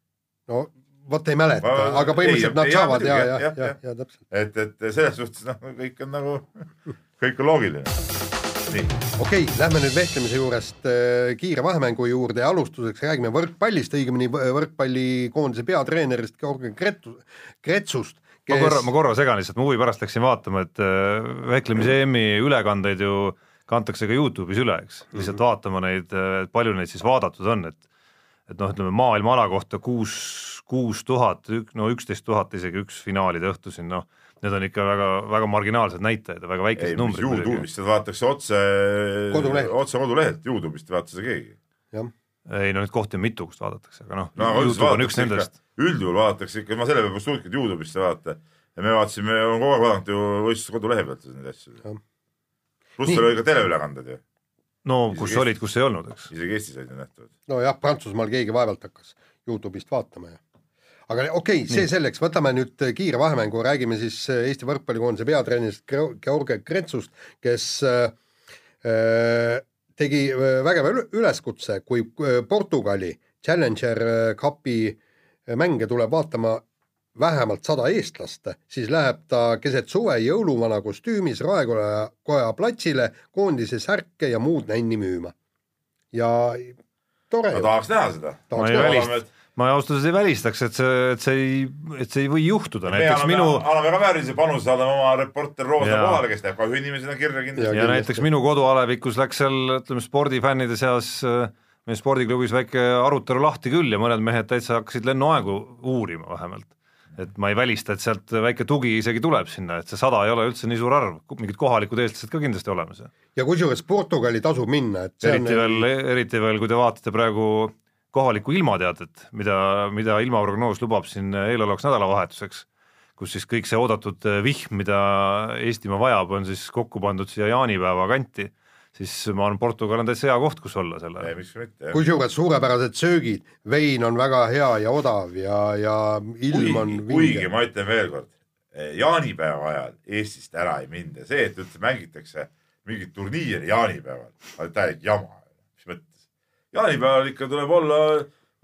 no vot ei mäleta Ma-, aga põhimõtteliselt ei, nad ei, saavad ja, muidugi, ja, jah, ja jah., ja täpselt. et, et selles suhtes noh, kõik on nagu, kõik on loogiline. nii, okei okay,, lähme nüüd vehklemise juurest äh, kiire vahemängu juurde. Ja alustuseks räägime võrkpallist, õigemini võ- võrkpallikoondise peatreenerist Georgi Kretu-, Kretsust, ma kes korra, ma korra segan lihtsalt, ma huvi pärast läksin vaatama, et äh, vehklemise EM-i ülekandeid ju kantakse ka Youtube'is üle, eks, lihtsalt Mhm. vaatama neid, palju neid siis vaadatud on, et et noh, ütleme maailma ala kohta kuus, kuus tuhat, no üksteist tuhat isegi üks finaalide õhtu siin, noh, need on ikka väga, väga marginaalsed näitajad ja väga väikesed numbrid. Youtube'ist seda vaadatakse otse, otse kodulehelt, Youtube'ist ei vaata seda keegi. jah, ei no neid kohti on mitu, kust vaadatakse, aga noh no üldiselt Youtube on üks nendest., üldjuhul vaadatakse ikka, ma selle peale poleks tulnudki, et Youtube'ist ei vaata. ja me vaatasime, on kogu aeg vaadanud ju võistluse kodulehe pealt neid asju Jah.. pluss seal oli ka teleülekanded ju, no Isegi kus olid, kus ei olnud, eks. isegi Eestis olid ju nähtavad. nojah, Prantsusmaal keegi vaevalt hakkas Youtube'ist vaatama ja aga okei okay,, see selleks, võtame nüüd kiire vahemängu, räägime siis äh, Eesti võrkpallikoondise peatreenerist Geo- Georgi Kretsust, kes äh, äh, tegi äh, vägeva üle- üleskutse, kui äh, Portugali Challenger äh, Cupi äh, mänge tuleb vaatama vähemalt sada eestlast, siis läheb ta keset suve jõuluvana kostüümis Raekoja koja platsile koondise särke ja muud nänni müüma. ja tore ma tahaks näha seda. Ma ei välista, ma ausalt öeldes ei välistaks, et see, et see ei, et see ei või juhtuda, me näiteks anname minu anname ka väärilise panuse, saadame oma reporter Roosa kohale, kes teeb ka ühe inimese sinna kirja Ja kindlasti. ja kindlasti. näiteks minu kodualevikus läks seal ütleme spordifännide seas äh, meie spordiklubis väike arutelu lahti küll ja mõned mehed täitsa hakkasid lennuaegu uurima vähemalt. et ma ei välista, et sealt väike tugi isegi tuleb sinna, et see sada ei ole üldse nii suur arv, mingid kohalikud eestlased ka kindlasti olemas. ja kusjuures Portugali tasub minna, et eriti veel, eriti veel, kui te vaatate praegu kohalikku ilmateadet, mida, mida ilmaprognoos lubab siin eelolevaks nädalavahetuseks, kus siis kõik see oodatud vihm, mida Eestimaa vajab, on siis kokku pandud siia jaanipäeva kanti, siis ma arvan, Portugal on täitsa hea koht, kus olla selle kusjuures suurepärased söögid, vein on väga hea ja odav ja, ja ilm on kuigi, kuigi vinge. ma ütlen veelkord, jaanipäeva ajal Eestist ära ei minda, see, et üldse mängitakse mingit turniiri jaanipäeval, on täielik jama. Jaanipäeval ikka tuleb olla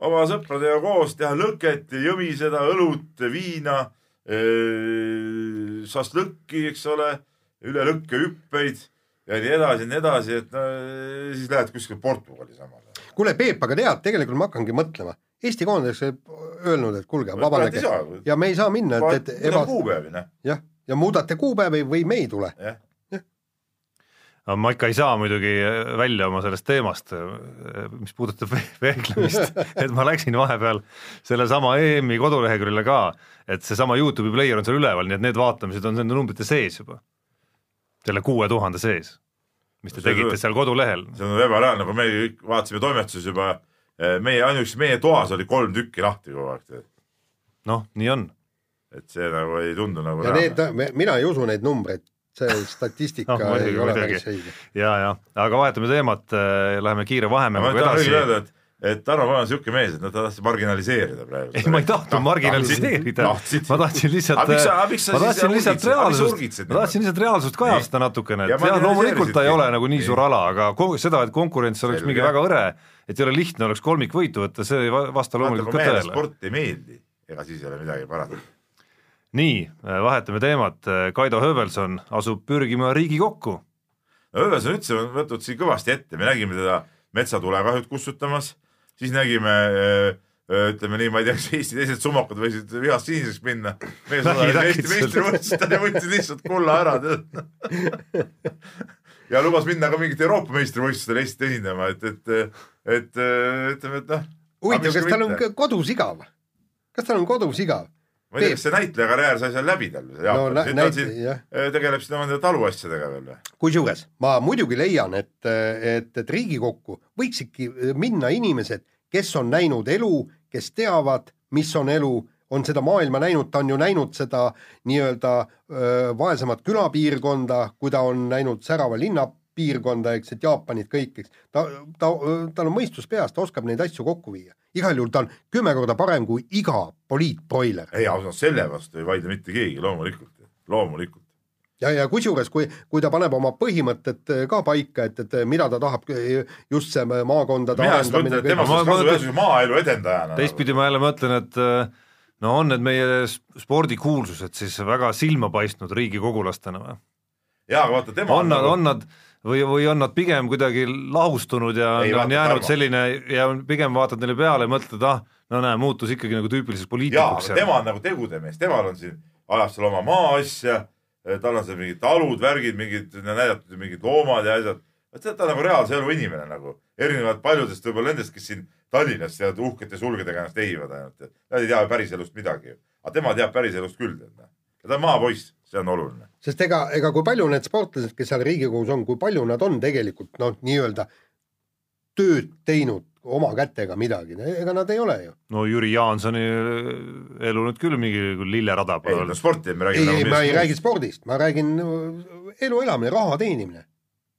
oma sõpradega koos, teha lõket, jõmiseda, õlut, viina, šašlõkki, eks ole, üle lõkke hüppeid ja nii edasi ja nii edasi, et no siis lähed kuskile Portugali samal ajal. kuule, Peep, aga tead, tegelikult ma hakkangi mõtlema, Eesti koondis öelnud, et kuulge, vabanege ja me ei saa minna, et, et eba, kuupäevi, noh, jah, ja muudate kuupäevi või me ei tule. Aga ma ikka ei saa muidugi välja oma sellest teemast, mis puudutab ve- vehklemist, et ma läksin vahepeal sellesama EM-i koduleheküljele ka, et seesama Youtube'i player on seal üleval, nii et need vaatamised on nende numbrite sees juba. selle kuue tuhande sees, mis te See- tegite seal kodulehel. see on ebareaalne, kui me kõik vaatasime toimetuses juba, meie ainuüksi meie toas oli kolm tükki lahti kogu aeg, noh, nii on. et see nagu ei tundu nagu ja need, mina ei usu neid numbreid, see statistika Noh, no, muidugi, ei ole muidugi. päris õige. ja, ja aga vahetame teemat, läheme kiire vahemänguga edasi öelda, et, et Tarmo Pajan on niisugune mees, et no ta tahtis marginaliseerida praegu. ei, ma ei tahtnud marginaliseerida, ma tahtsin lihtsalt, ma siis tahtsin lihtsalt reaalsust, ma tahtsin lihtsalt reaalsust kajastada natukene, et jah, loomulikult ta ei ole nagu nii suur ala, aga seda, et konkurents oleks mingi väga hõre, et ei ole lihtne oleks kolmikvõitu võtta, see ei va- vasta loomulikult ka tõele. sport ei meeldi, ega siis ei ole midagi parata. nii, vahetame teemat, Kaido Höövelson asub pürgima Riigikokku. no Õõves on üldse võtnud siin kõvasti ette, me nägime teda metsatulekahjut kustutamas, siis nägime öö, öö, ütleme nii, ma ei tea, kas Eesti teised summakad võisid vihast siniseks minna. Nägid osales Eesti meistrivõistlustel ja võttis lihtsalt kulla ära ja lubas minna ka mingit Euroopa meistrivõistlustel Eestit esindama, et, et, et ütleme, et noh. huvitav, kas tal on ka kodus igav? kas tal on kodus igav? Ma ei tea, kas see näitleja karjäär sai seal läbi tal või no Jaapanis, nüüd ta on siin öö, tegeleb siin oma taluasjadega veel kusjuures ma muidugi leian, et, et, et Riigikokku võiksidki minna inimesed, kes on näinud elu, kes teavad, mis on elu, on seda maailma näinud, ta on ju näinud seda nii-öelda vaesemat külapiirkonda, kui ta on näinud särava linna piirkonda, eks, et Jaapanit kõik, eks. ta, ta, tal on mõistus peas, ta oskab neid asju kokku viia. igal juhul ta on kümme korda parem kui iga poliitbroiler. ei, ausalt, selle vastu ei vaidle mitte keegi, loomulikult, loomulikult. ja, ja kusjuures, kui, kui ta paneb oma põhimõtted äh, ka paika, et, et mida ta tahab, just see maakondade mina just mõtlen, et temast Ma- oleks ma kasu järsku maaelu edendajana. teistpidi ma jälle mõtlen, et äh, no on need meie spordikuulsused siis väga silma paistnud riigikogulastena või? jaa, aga vaata tema on nad, on nad või, või on nad pigem kuidagi lahustunud ja Ei, vaata, on jäänud Tarmo. selline ja pigem vaatad neile peale ja mõtled, ah, no näe, muutus ikkagi nagu tüüpiliseks poliitikuks tema on nagu tegude mees, temal on siin, ajab seal oma maaasja, tal on seal mingid talud, värgid, mingid näidatud mingid loomad ja asjad. et ta on nagu reaalse elu inimene nagu, erinevalt paljudest võib-olla nendest, kes siin Tallinnas tead uhkete sulgedega ennast tehivad ainult, nad ei tea päriselust midagi. aga tema teab päriselust küll, tead. ta on maapoiss, see on oluline. sest ega, ega kui palju need sportlased, kes seal Riigikogus on, kui palju nad on tegelikult noh, nii-öelda tööd teinud oma kätega midagi, ega nad ei ole ju. no Jüri Jaansoni elu nüüd küll mingi lillerada ei pole no olnud. sporti me ei, räägime ei, nagu ma ei räägi spordist, ma räägin äh, elu elamine, raha teenimine.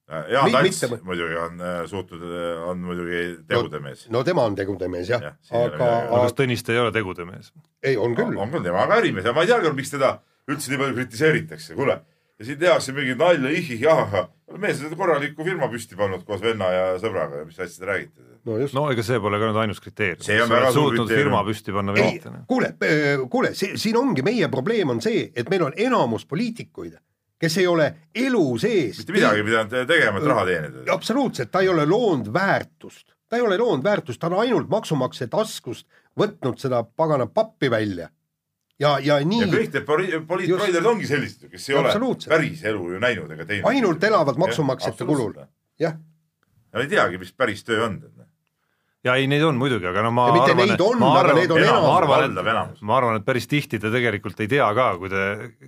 Jaan Mi- Tants mitte- muidugi on äh, suutnud, on muidugi tegude mees. no tema on tegudemees jah Jah,, ei ole aga aga kas Tõniste ei ole tegudemees? ei, on küll. on küll, tema on ka ärimees ja ma ei teagi, miks teda üldse nii palju kritiseeritakse, kuule. ja siin tehakse mingit nalja, ihih-jahah. mees on korraliku firma püsti pannud koos venna ja sõbraga ja mis asja te räägite? no just. no ega see pole ka nüüd ainus kriteerium. See on väga suur suutnud kriteerium. firma püsti panna mitte. noh., kuule, kuule, siin ongi meie probleem on see, et meil on enamus poliitikuid, kes ei ole elu sees. mitte midagi pidanud tegema, et raha teenida. absoluutselt, ta ei ole loonud väärtust, ta ei ole loonud väärtust, ta on ainult maksumaksja taskust võtnud seda pagana pappi välja. ja, ja ja nii kõik need poli- poliitproiderid ongi sellised, kes ei ole päris elu ju näinud ega teinud. Ainult elavad maksumaksjate kulul.. jah, Nad ei teagi, mis päris töö on. ja ei, neid on muidugi, aga no ma Ja mitte arvan, neid on, ma aga arvan, neid on ma enamus, arvan, valdav enamus. et ma arvan, et päris tihti te tegelikult ei tea ka, kui te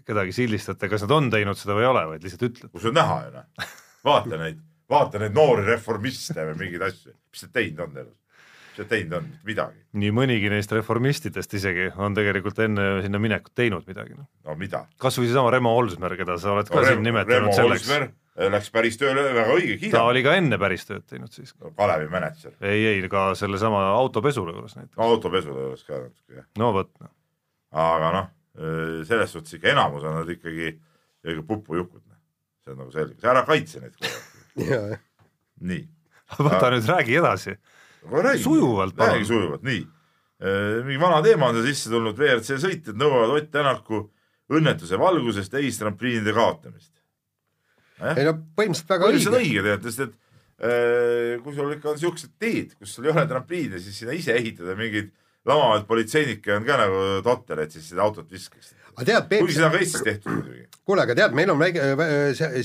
kedagi sildistate, kas nad on teinud seda või ei ole, vaid lihtsalt ütlete. kus on näha ju noh. vaata neid, vaata neid noori reformiste või mingeid asju, mis nad teinud on elus. Teinud on, midagi. nii mõnigi neist reformistidest isegi on tegelikult enne sinna minekut teinud midagi. no mida? kas või seesama Remo Olsmer, keda sa oled ka siin nimetanud selleks, läks päris tööle väga õige, ta kiidab. oli ka enne päris tööd teinud siis. Kalevi mänedžer, ei, ei ka sellesama autopesule juures näiteks. autopesu juures ka natuke jah. no vot, noh. aga noh, selles suhtes ikka enamus on nad ikkagi, ikkagi pupujukud. see on nagu selge, sa ära kaitse neid kogu aeg. nii. võta nüüd räägi edasi. Sujuvalt, räägi sujuvalt, nii. mingi vana teema on siia sisse tulnud, WRC sõitjad nõuavad Ott Tänaku õnnetuse valguses teistrampliinide kaotamist. ei no põhimõtteliselt väga õige. õige tead, sest et äh, kui sul ikka on siuksed teed, kus sul ei ole trampliine, siis sinna ise ehitada mingeid lamavaid politseinikke on ka nagu totter, et siis seda autot viskaks. aga tead, Peep kuigi, seda on ka Eestis tehtud muidugi. kuule, aga tead, meil on väike,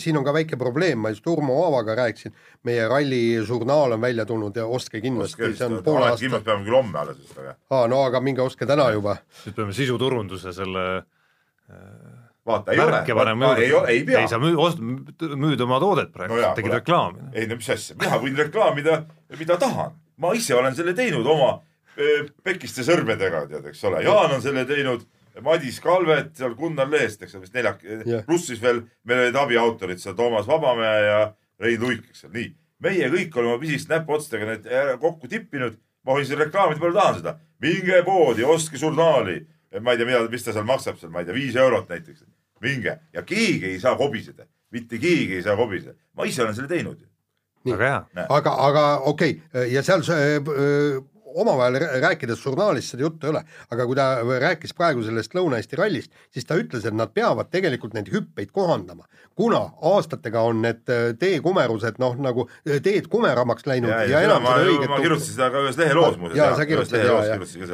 siin on ka väike probleem, ma just Urmo Aavaga rääkisin, meie ralližurnaal on välja tulnud ja ostke kindlasti, see on poole aasta. aasta, peame küll homme alles vist, aga aa no aga minge ostke täna juba. nüüd peame sisuturunduse selle vaata, ei ole panema ei ole, ei pea ei, sa müü-, ost-, müüd oma toodet praegu No tegid reklaami. ei no mis asja, mina võin reklaamida, mida tahan. ma ise olen selle teinud oma pekiste sõrmedega, tead, eks ole, Jaan on selle teinud Madis Kalvet seal Gunnar Leest, eks ole, vist neljak pluss siis veel meil olid abiautorid seal Toomas Vabamäe ja Rein Luik, eks ole, nii. meie kõik oleme oma pisiste näpuotstega need äh, kokku tippinud. ma võin siin reklaamida, palju tahan seda. minge poodi, ostke žurnaali. ma ei tea, mida, mis ta seal maksab seal, ma ei tea, viis eurot näiteks. minge ja keegi ei saa kobiseda, mitte keegi ei saa kobiseda. ma ise olen selle teinud ju. aga, aga okei okay., ja seal see, öö, omavahel rää- rääkides žurnaalis seda juttu ei ole, aga kui ta rääkis praegu sellest Lõuna-Eesti rallist, siis ta ütles, et nad peavad tegelikult neid hüppeid kohandama, kuna aastatega on need öö, teekumerused noh, nagu öö, teed kumeramaks läinud ja, ja enam ma, seda ma õiget kirjutasin seda ka ühes leheloos muuseas. jaa, sa kirjutasid ja,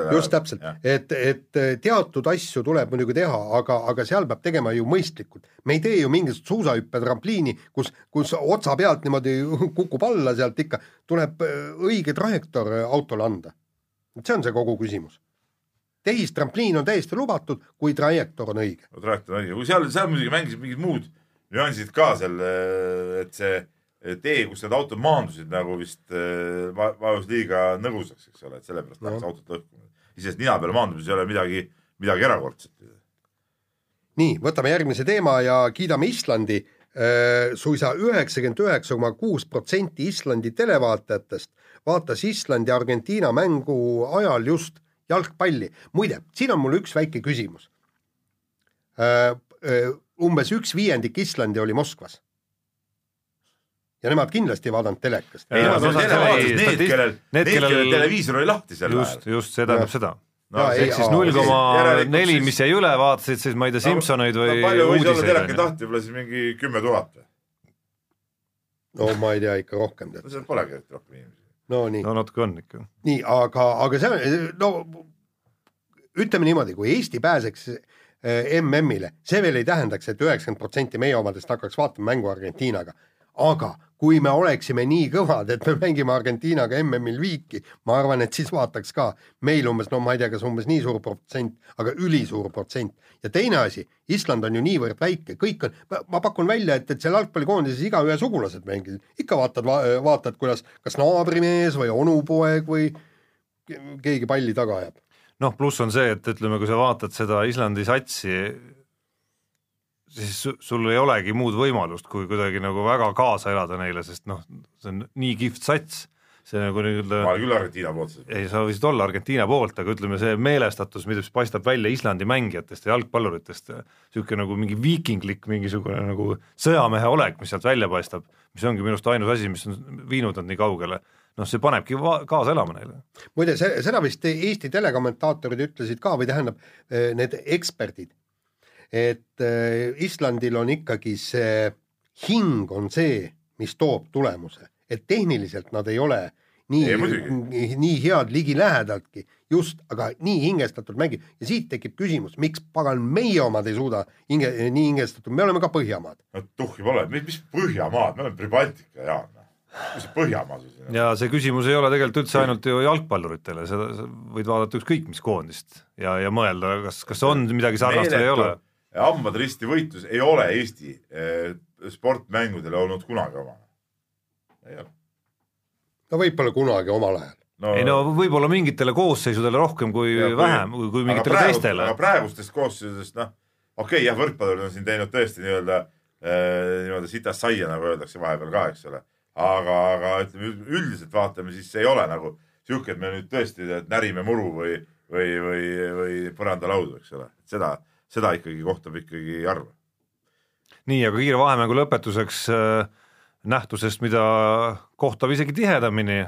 ja just täpselt, et, et teatud asju tuleb muidugi teha, aga, aga seal peab tegema ju mõistlikult. me ei tee ju mingit suusahüppetrampliini, kus, kus otsa pealt niimoodi kukub alla sealt ikka, tuleb õige trajektoor autole anda. See on see kogu küsimus. tehistrampliin on täiesti lubatud, kui trajektoor on õige. trajektoor on õige, kui seal, seal muidugi mängisid mingid muud nüansid ka seal, et see tee, kus need autod maandusid nagu vist äh, va- vajus liiga nõgusaks, eks ole, et sellepärast No. hakkas autot lõhkuma. iseenesest nina peale maandumises ei ole midagi, midagi erakordset. nii, võtame järgmise teema ja kiidame Islandi suisa üheksakümmend üheksa koma kuus protsenti Islandi televaatajatest vaatas Islandi-Argentiina mängu ajal just jalgpalli. muide, siin on mul üks väike küsimus. umbes üks viiendik Islandi oli Moskvas. ja nemad kindlasti ei vaadanud telekast. Need, statist- kellel, need, need, kellel televiisor oli lahti sel just, ajal. just see tähendab seda. No, ehk siis null koma neli, mis jäi üle, vaatasid siis ma ei tea, Simsoneid või palju võis olla teleka tahti, võib-olla siis mingi kümme tuhat või? no ma ei tea, ikka rohkem no tead. seal polegi eriti rohkem inimesi. No nii, no natuke on ikka. nii, aga, aga see on, no ütleme niimoodi, kui Eesti pääseks eh, MM-ile, see veel ei tähendaks et, et üheksakümmend protsenti meie omadest hakkaks vaatama mängu Argentiinaga. Aga kui me oleksime nii kõvad, et me mängime Argentiinaga MM-il viiki, ma arvan, et siis vaataks ka meil umbes, no ma ei tea, kas umbes nii suur protsent, aga ülisuur protsent. ja teine asi, Island on ju niivõrd väike, kõik on, ma pakun välja, et, et seal jalgpallikoondises igaühe sugulased mängisid, ikka vaatad va,, vaatad, kuidas kas naabrimees või onupoeg või ke- keegi palli taga ajab. noh, pluss on see, et ütleme, kui sa vaatad seda Islandi satsi, siis su- sul ei olegi muud võimalust, kui kuidagi nagu väga kaasa elada neile, sest noh, see on nii kihvt sats, see nagu nii-öelda ma olen küll Argentiina poolt ei, sa võisid olla Argentiina poolt, aga ütleme, see meelestatus, mis paistab välja Islandi mängijatest ja jalgpalluritest, niisugune nagu mingi viikinglik mingisugune nagu sõjamehe olek, mis sealt välja paistab, mis ongi minu arust ainus asi, mis on viinud nad nii kaugele, noh, see panebki kaasa elama neile. muide, see, seda vist Eesti telekommentaatorid ütlesid ka või tähendab eh, need eksperdid, et eh, Islandil on ikkagi see hing on see, mis toob tulemuse, et tehniliselt nad ei ole nii nii, head ligilähedaltki, just, aga nii hingestatult mängib ja siit tekib küsimus, miks pagan meie omad ei suuda hinge, nii hingestatult, me oleme ka Põhjamaad. no tuhhi pole, mis, mis Põhjamaad, me oleme Pribaltika, Jaan. mis see Põhjamaa siis on? ja see küsimus ei ole tegelikult üldse ainult ju jalgpalluritele, seda sa võid vaadata ükskõik mis koondist ja, ja mõelda, kas, kas on midagi sarnast või ei ole. Hambad risti võitlus ei ole Eesti eh, sportmängudele olnud kunagi omane. ei ole. no võib-olla kunagi omal ajal. no, ei no võib-olla mingitele koosseisudele rohkem kui Ja vähem kui, kui mingitele praegu- teistele aga. praegustest koosseisudest, noh, okei okay, jah, võrkpallurid on siin teinud tõesti nii-öelda eh, nii-öelda sitast saia, nagu öeldakse vahepeal ka, eks ole. aga, aga ütleme üldiselt vaatame, siis ei ole nagu sihuke, et me nüüd tõesti tead, närime muru või, või, või, või põrandalaudu, eks ole. seda, seda ikkagi kohtab ikkagi harva. nii, aga kiire vahemängu lõpetuseks äh, nähtusest, mida kohtab isegi tihedamini,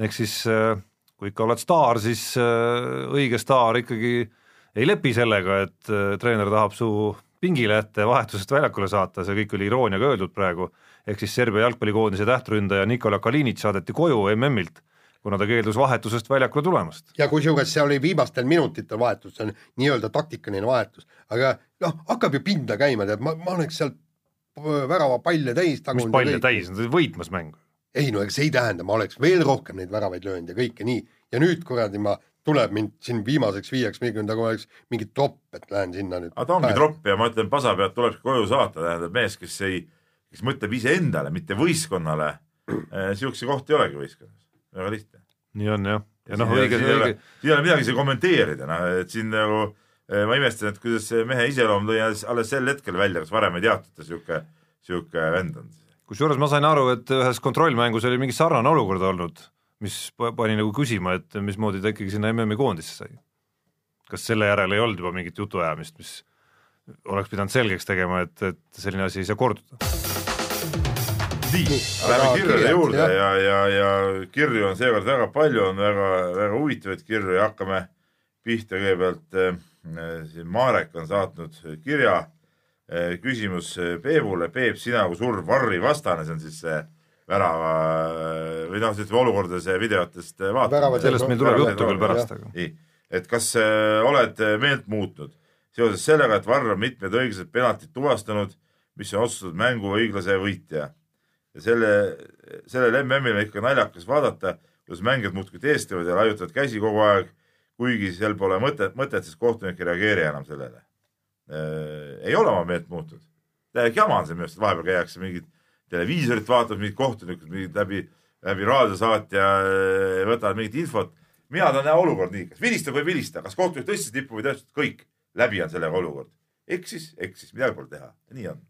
ehk siis äh, kui ikka oled staar, siis äh, õige staar ikkagi ei lepi sellega, et treener tahab su pingile ette vahetusest väljakule saata, see kõik oli irooniaga öeldud praegu, ehk siis Serbia jalgpallikoondise tähtründaja Nikola Kalinic saadeti koju MM-ilt, kuna ta keeldus vahetusest väljakule tulemast. ja kusjuures see oli viimastel minutitel vahetus, see on nii-öelda taktikaline vahetus, aga noh, hakkab ju pinda käima, tead, ma, ma oleks sealt äh, väravapalli täis mis palle täis, nad olid võitmas mängu. ei no ega see ei tähenda, ma oleks veel rohkem neid väravaid löönud ja kõike nii ja nüüd kuradi ma, tuleb mind siin viimaseks viieks mingi nagu oleks mingi tropp, et lähen sinna nüüd. aga ta ongi tropp ja ma ütlen, pasa pealt tulebki koju saata, tähendab mees, kes ei, kes mõtleb iseendale, mitte võistkonnale. sihukese kohta ei olegi võistkonnas, väga lihtne. nii on jah, ja noh, õige, õige, siin ei ole midagi siin kommenteerida, noh, et siin nagu ma imestan, et kuidas see mehe iseloom tõi alles, sel hetkel välja, kas varem ei teatud ta sihuke, sihuke vend on. kusjuures ma sain aru, et ühes kontrollmängus oli mingi sarnane olukord olnud, mis pa- pani nagu küsima, et mismoodi ta ikkagi sinna MM-i koondisse sai. kas selle järel ei olnud juba mingit jutuajamist, mis oleks pidanud selgeks tegema, et, et selline asi ei saa korduda? Aga lähme kirjade kirjad, juurde jah. ja, ja, ja kirju on seekord väga palju, on väga, väga huvitavaid kirju ja hakkame pihta kõigepealt äh,. siin Marek on saatnud kirja äh,, küsimus äh, Peebule, Peep, sina kui suur Varri vastane, see on siis see värava või noh, ütleme olukordades ja videotest vaatamine. sellest meil tuleb juttu küll pärast, aga nii, et kas äh, oled meelt muutnud seoses sellega, et Varr on mitmed õiglased penaltid tuvastanud, mis on otsustatud mängu õiglase võitja. Ja selle, sellel MM-il on ikka naljakas vaadata, kuidas mängijad muudkui teesklevad ja laiutavad käsi kogu aeg, kuigi seal pole mõtet, mõtet, sest kohtunik ei reageeri enam sellele äh,. ei ole oma meelt muutnud. täielik jama on see minu arust, vahepeal käiakse mingit televiisorit vaatamas, mingid kohtunikud mingid läbi, läbi raadiosaatja äh, võtavad mingit infot mina tahan näha olukord nii, kas vilistab või ei vilista, kas kohtunik tõstis lippu või tõstis, kõik, läbi on sellega olukord. eksis, eksis, midagi pole teha, nii on.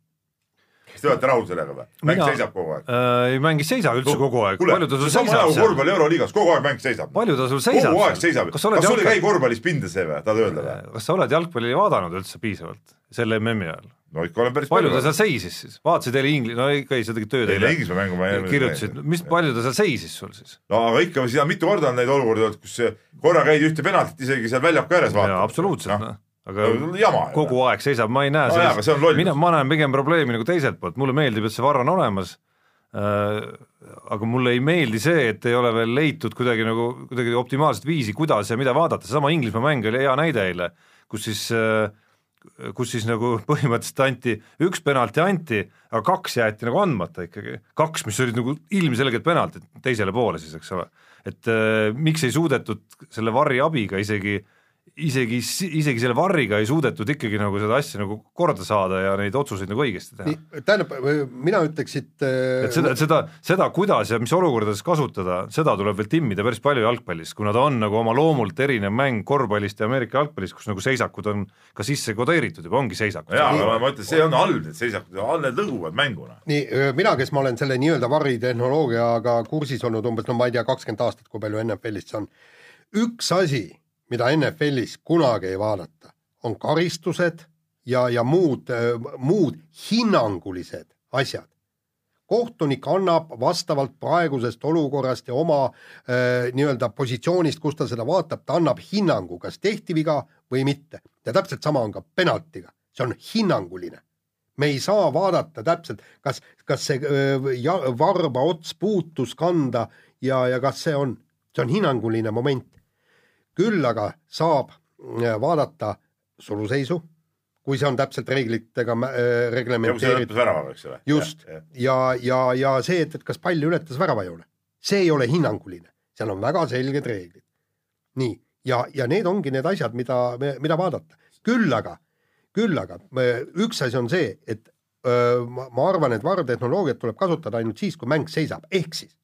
Kas te olete rahul sellega või? mäng Mina- seisab kogu aeg. äh, ei mäng ei seisa üldse kogu aeg, palju ta sul seisab kui seal, korvpalli euroliigas, kogu aeg mäng seisab. palju ta sul seisab kogu aeg seisab. kas sul ei käi korvpallis pinda see või, tahad öelda või? kas sa oled jalgpalli vaadanud üldse piisavalt selle MM-i ajal? no ikka olen päris palju ta seal seisis siis, vaatasid eile Ingli-, no ikka ei, sa tegid tööd eile Inglismaa mängu ma ei kirjutasid, mis, palju ta seal seisis sul siis? no aga ikka, siin on mitu korda on neid olukordi olnud, kus korra käid ühte penaltit isegi seal väljaku ääres vaatamas. absoluutselt, noh, aga jama kogu aeg seisab, ma ei näe No jaa, aga see on lollus. mina, ma näen pigem probleemi nagu teiselt poolt, mulle meeldib, et see varr on olemas. Äh,, aga mulle ei meeldi see, et ei ole veel leitud kuidagi nagu, kuidagi optimaalset viisi, kuidas ja mida vaadata, seesama Inglismaa mäng oli hea näide eile, kus siis äh, kus siis nagu põhimõtteliselt anti, üks penalti anti, aga kaks jäeti nagu andmata ikkagi, kaks, mis olid nagu ilmselgelt penaltid teisele poole siis, eks ole. et äh, miks ei suudetud selle varri abiga isegi isegi, isegi selle varriga ei suudetud ikkagi nagu seda asja nagu korda saada ja neid otsuseid nagu õigesti teha. tähendab, mina ütleks, et et seda, seda, seda, kuidas ja mis olukordades kasutada, seda tuleb veel timmida päris palju jalgpallis, kuna ta on nagu oma loomult erinev mäng korvpallist ja Ameerika jalgpallist, kus nagu seisakud on ka sisse kodeeritud juba, ongi seisakud. jaa, aga ma, ütlen, see on halb, need seisakud, need lõhuvad mänguna. nii, mina, kes ma olen selle nii-öelda varritehnoloogiaga kursis olnud umbes, no ma ei tea, kakskümmend aastat, kui palju NFL-is see on. üks asi, mida NFL-is kunagi ei vaadata, on karistused ja, ja muud, muud hinnangulised asjad. kohtunik annab vastavalt praegusest olukorrast ja oma äh, nii-öelda positsioonist, kus ta seda vaatab, ta annab hinnangu, kas tehti viga või mitte. ja täpselt sama on ka penaltiga, see on hinnanguline me ei saa vaadata täpselt, kas, kas see öö, ja, varba ots puutus kanda ja, ja kas see on, see on hinnanguline moment. Küll aga saab öö, vaadata suluseisu, kui see on täpselt reeglitega ja see reglementeeritud väravaga, eks ole. just, ja, ja, ja see, et, et kas pall ületas väravajoone, see ei ole hinnanguline, seal on väga selged reeglid. nii, ja, ja need ongi need asjad, mida, mida vaadata. küll aga, küll aga me- üks asi on see, et öö, ma, arvan, et varrtehnoloogiat tuleb kasutada ainult siis, kui mäng seisab, ehk siis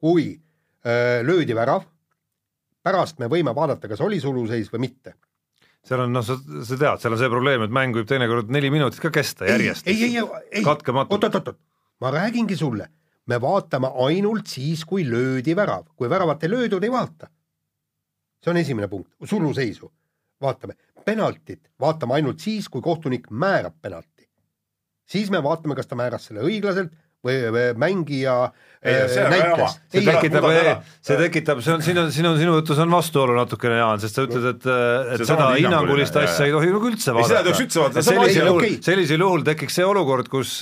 kui öö, löödi värav, pärast me võime vaadata, kas oli suluseis või mitte. seal on noh, sa, sa tead, seal on see probleem, et mäng võib teinekord neli minutit ka kesta järjest. ei, ei, ei, ei, oot-oot-oot, ma räägingi sulle, me vaatame ainult siis, kui löödi värav, kui väravat ei löödud, ei vaata. see on esimene punkt, suluseisu. Vaatame, penaltit vaatame ainult siis, kui kohtunik määrab penalti. siis me vaatame, kas ta määras selle õiglaselt mängija Ei, äh, see Seda tekitab ära., see tekitab, see on, siin on, siin on sinu jutus on vastuolu natukene, Jaan, sest sa ütled, et, et See seda hinnangulist asja ei tohi nagu üldse Ei, seda ei vaadata. tohiks üldse vaadata, sellisel juhul okei., sellisel juhul tekiks see olukord, kus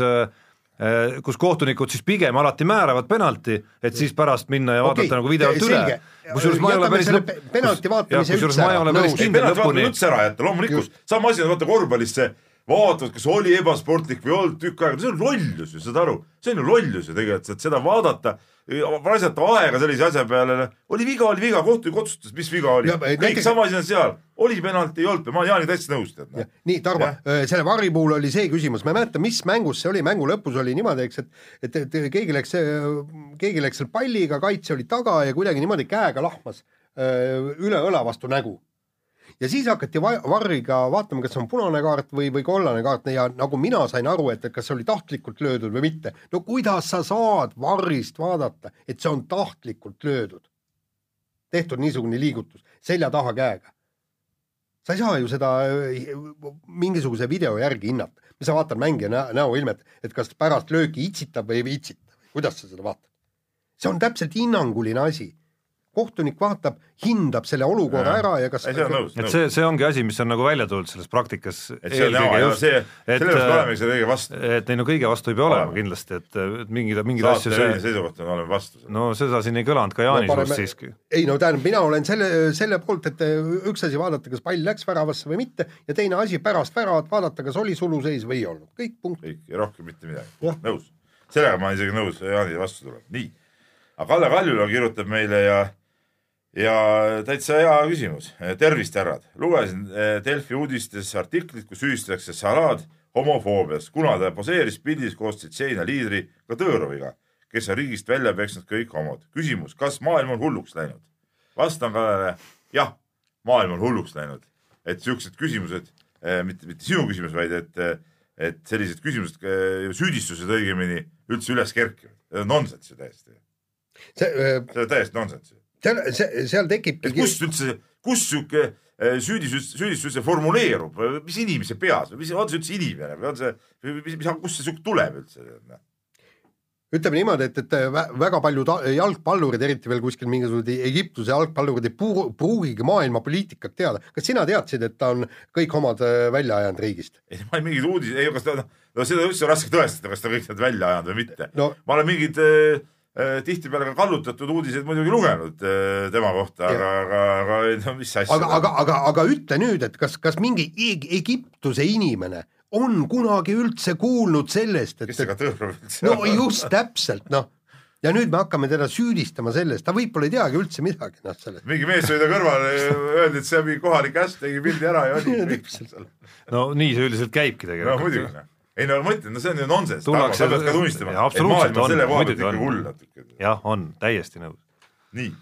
kus kohtunikud siis pigem alati määravad penalti, et siis pärast minna ja vaadata Okei, nagu videolt üle. kusjuures ma ei ole päris lõpp- pe- penalti vaatamise üldse ära, nõus. penalti vaatame, üldse ära jätta, loomulikult. Sama asi on vaata korvpallis see, vaatavad, kas oli ebasportlik või ei olnud tükk aega, see on lollus ju, saad aru, see on ju lollus ju tegelikult, et seda vaadata, raisata aega sellise asja peale, oli viga, oli viga, kohtunik otsustas, mis viga oli. Ja,, kõik näiteks- sama asi on seal, oli penalti, ei olnud, ma olen Jaaniga täitsa nõus, tead noh. Nii, Tarmo Jah., selle Varri puhul oli see küsimus, ma ei mäleta, mis mängus see oli, mängu lõpus oli niimoodi, eks, et et, et keegi läks, keegi läks seal palliga, kaitse oli taga ja kuidagi niimoodi käega lahmas öö, üle õla vastu nägu. Ja siis hakati va- varriga vaatama, kas on punane kaart või, või kollane kaart ja nagu mina sain aru, et, kas see oli tahtlikult löödud või mitte. no kuidas sa saad varrist vaadata, et see on tahtlikult löödud? tehtud niisugune liigutus selja taha käega. sa ei saa ju seda äh, mingisuguse video järgi hinnata, sa vaatad mängija nä näoilmet, et kas pärast lööki itsitab või ei itsita, kuidas sa seda vaatad? see on täpselt hinnanguline asi kohtunik vaatab, hindab selle olukorra ära ja kas ei, nõus, et nõus. see, see ongi asi, mis on nagu välja tulnud selles praktikas. et see on jama ja see, selle peaks olema selle kõige vastu. et ei no kõige vastu ei pea olema kindlasti, et et mingeid, mingeid asju see, seisukoht on, oleme vastu. no seda siin ei kõlanud ka Jaani No suust siiski. ei no tähendab, mina olen selle, selle poolt, et üks asi vaadata, kas pall läks väravasse või mitte ja teine asi pärast väravat vaadata, kas oli suluseis või ei olnud, kõik punkt. kõik ja rohkem mitte midagi nõus. sellega ma olen isegi nõus Jaanile vastu tulema, nii. aga Kalle Kaljula kirjutab meile ja ja täitsa hea küsimus. tervist, härrad. lugesin eh, Delfi uudistes artiklit, kus süüdistatakse Salad homofoobias, kuna ta poseeris pildis koos Tšetšeenia liidri Kadõroviga, kes on riigist välja peksnud kõik homod. küsimus, kas maailm on hulluks läinud? vastan Kallele, jah, maailm on hulluks läinud. et siuksed küsimused, mitte, mitte sinu küsimus, vaid et, et sellised küsimused, süüdistused õigemini üldse üles kerkivad. nonsenss ju täiesti. see, see on täiesti nonsenss ju seal, seal tekibki et kust üldse, kust sihuke süüdistus, süüdistus üldse formuleerub, mis inimese peas mis, on see üldse inimene või on see, mis, mis, kust see sihuke tuleb üldse? ütleme niimoodi, et, et vä- väga paljud jalgpallurid, eriti veel kuskil mingisugused Egiptuse jalgpallurid ei pruugigi maailma poliitikat teada. kas sina teadsid, et ta on kõik homod äh, välja ajanud riigist? ei, ma olen mingeid uudiseid, ei, kas ta, no seda üldse on raske tõestada, kas ta kõik need välja ajanud või mitte No- ma olen mingeid äh, tihtipeale ka kallutatud uudiseid muidugi lugenud äh, tema kohta, aga, aga, aga no mis asja. aga, aga, aga, aga ütle nüüd, et kas, kas mingi Eg Egiptuse inimene on kunagi üldse kuulnud sellest, et, kes see et Kadõrov üldse no just täpselt, noh. ja nüüd me hakkame teda süüdistama selles, ta võib-olla ei teagi üldse midagi, noh, sellest. mingi mees sõida kõrvale, öeldi, et see on mingi kohalik äss, tegi pildi ära ja oli. no nii see üldiselt käibki no tegelikult. muidugi noh. Ei no ma mõtlen, no see on ju nonsense, Tullakse- sa pead ka tunnistama, et maailm on selle koha pealt on. hull natuke. jah, on, täiesti nõus. nii,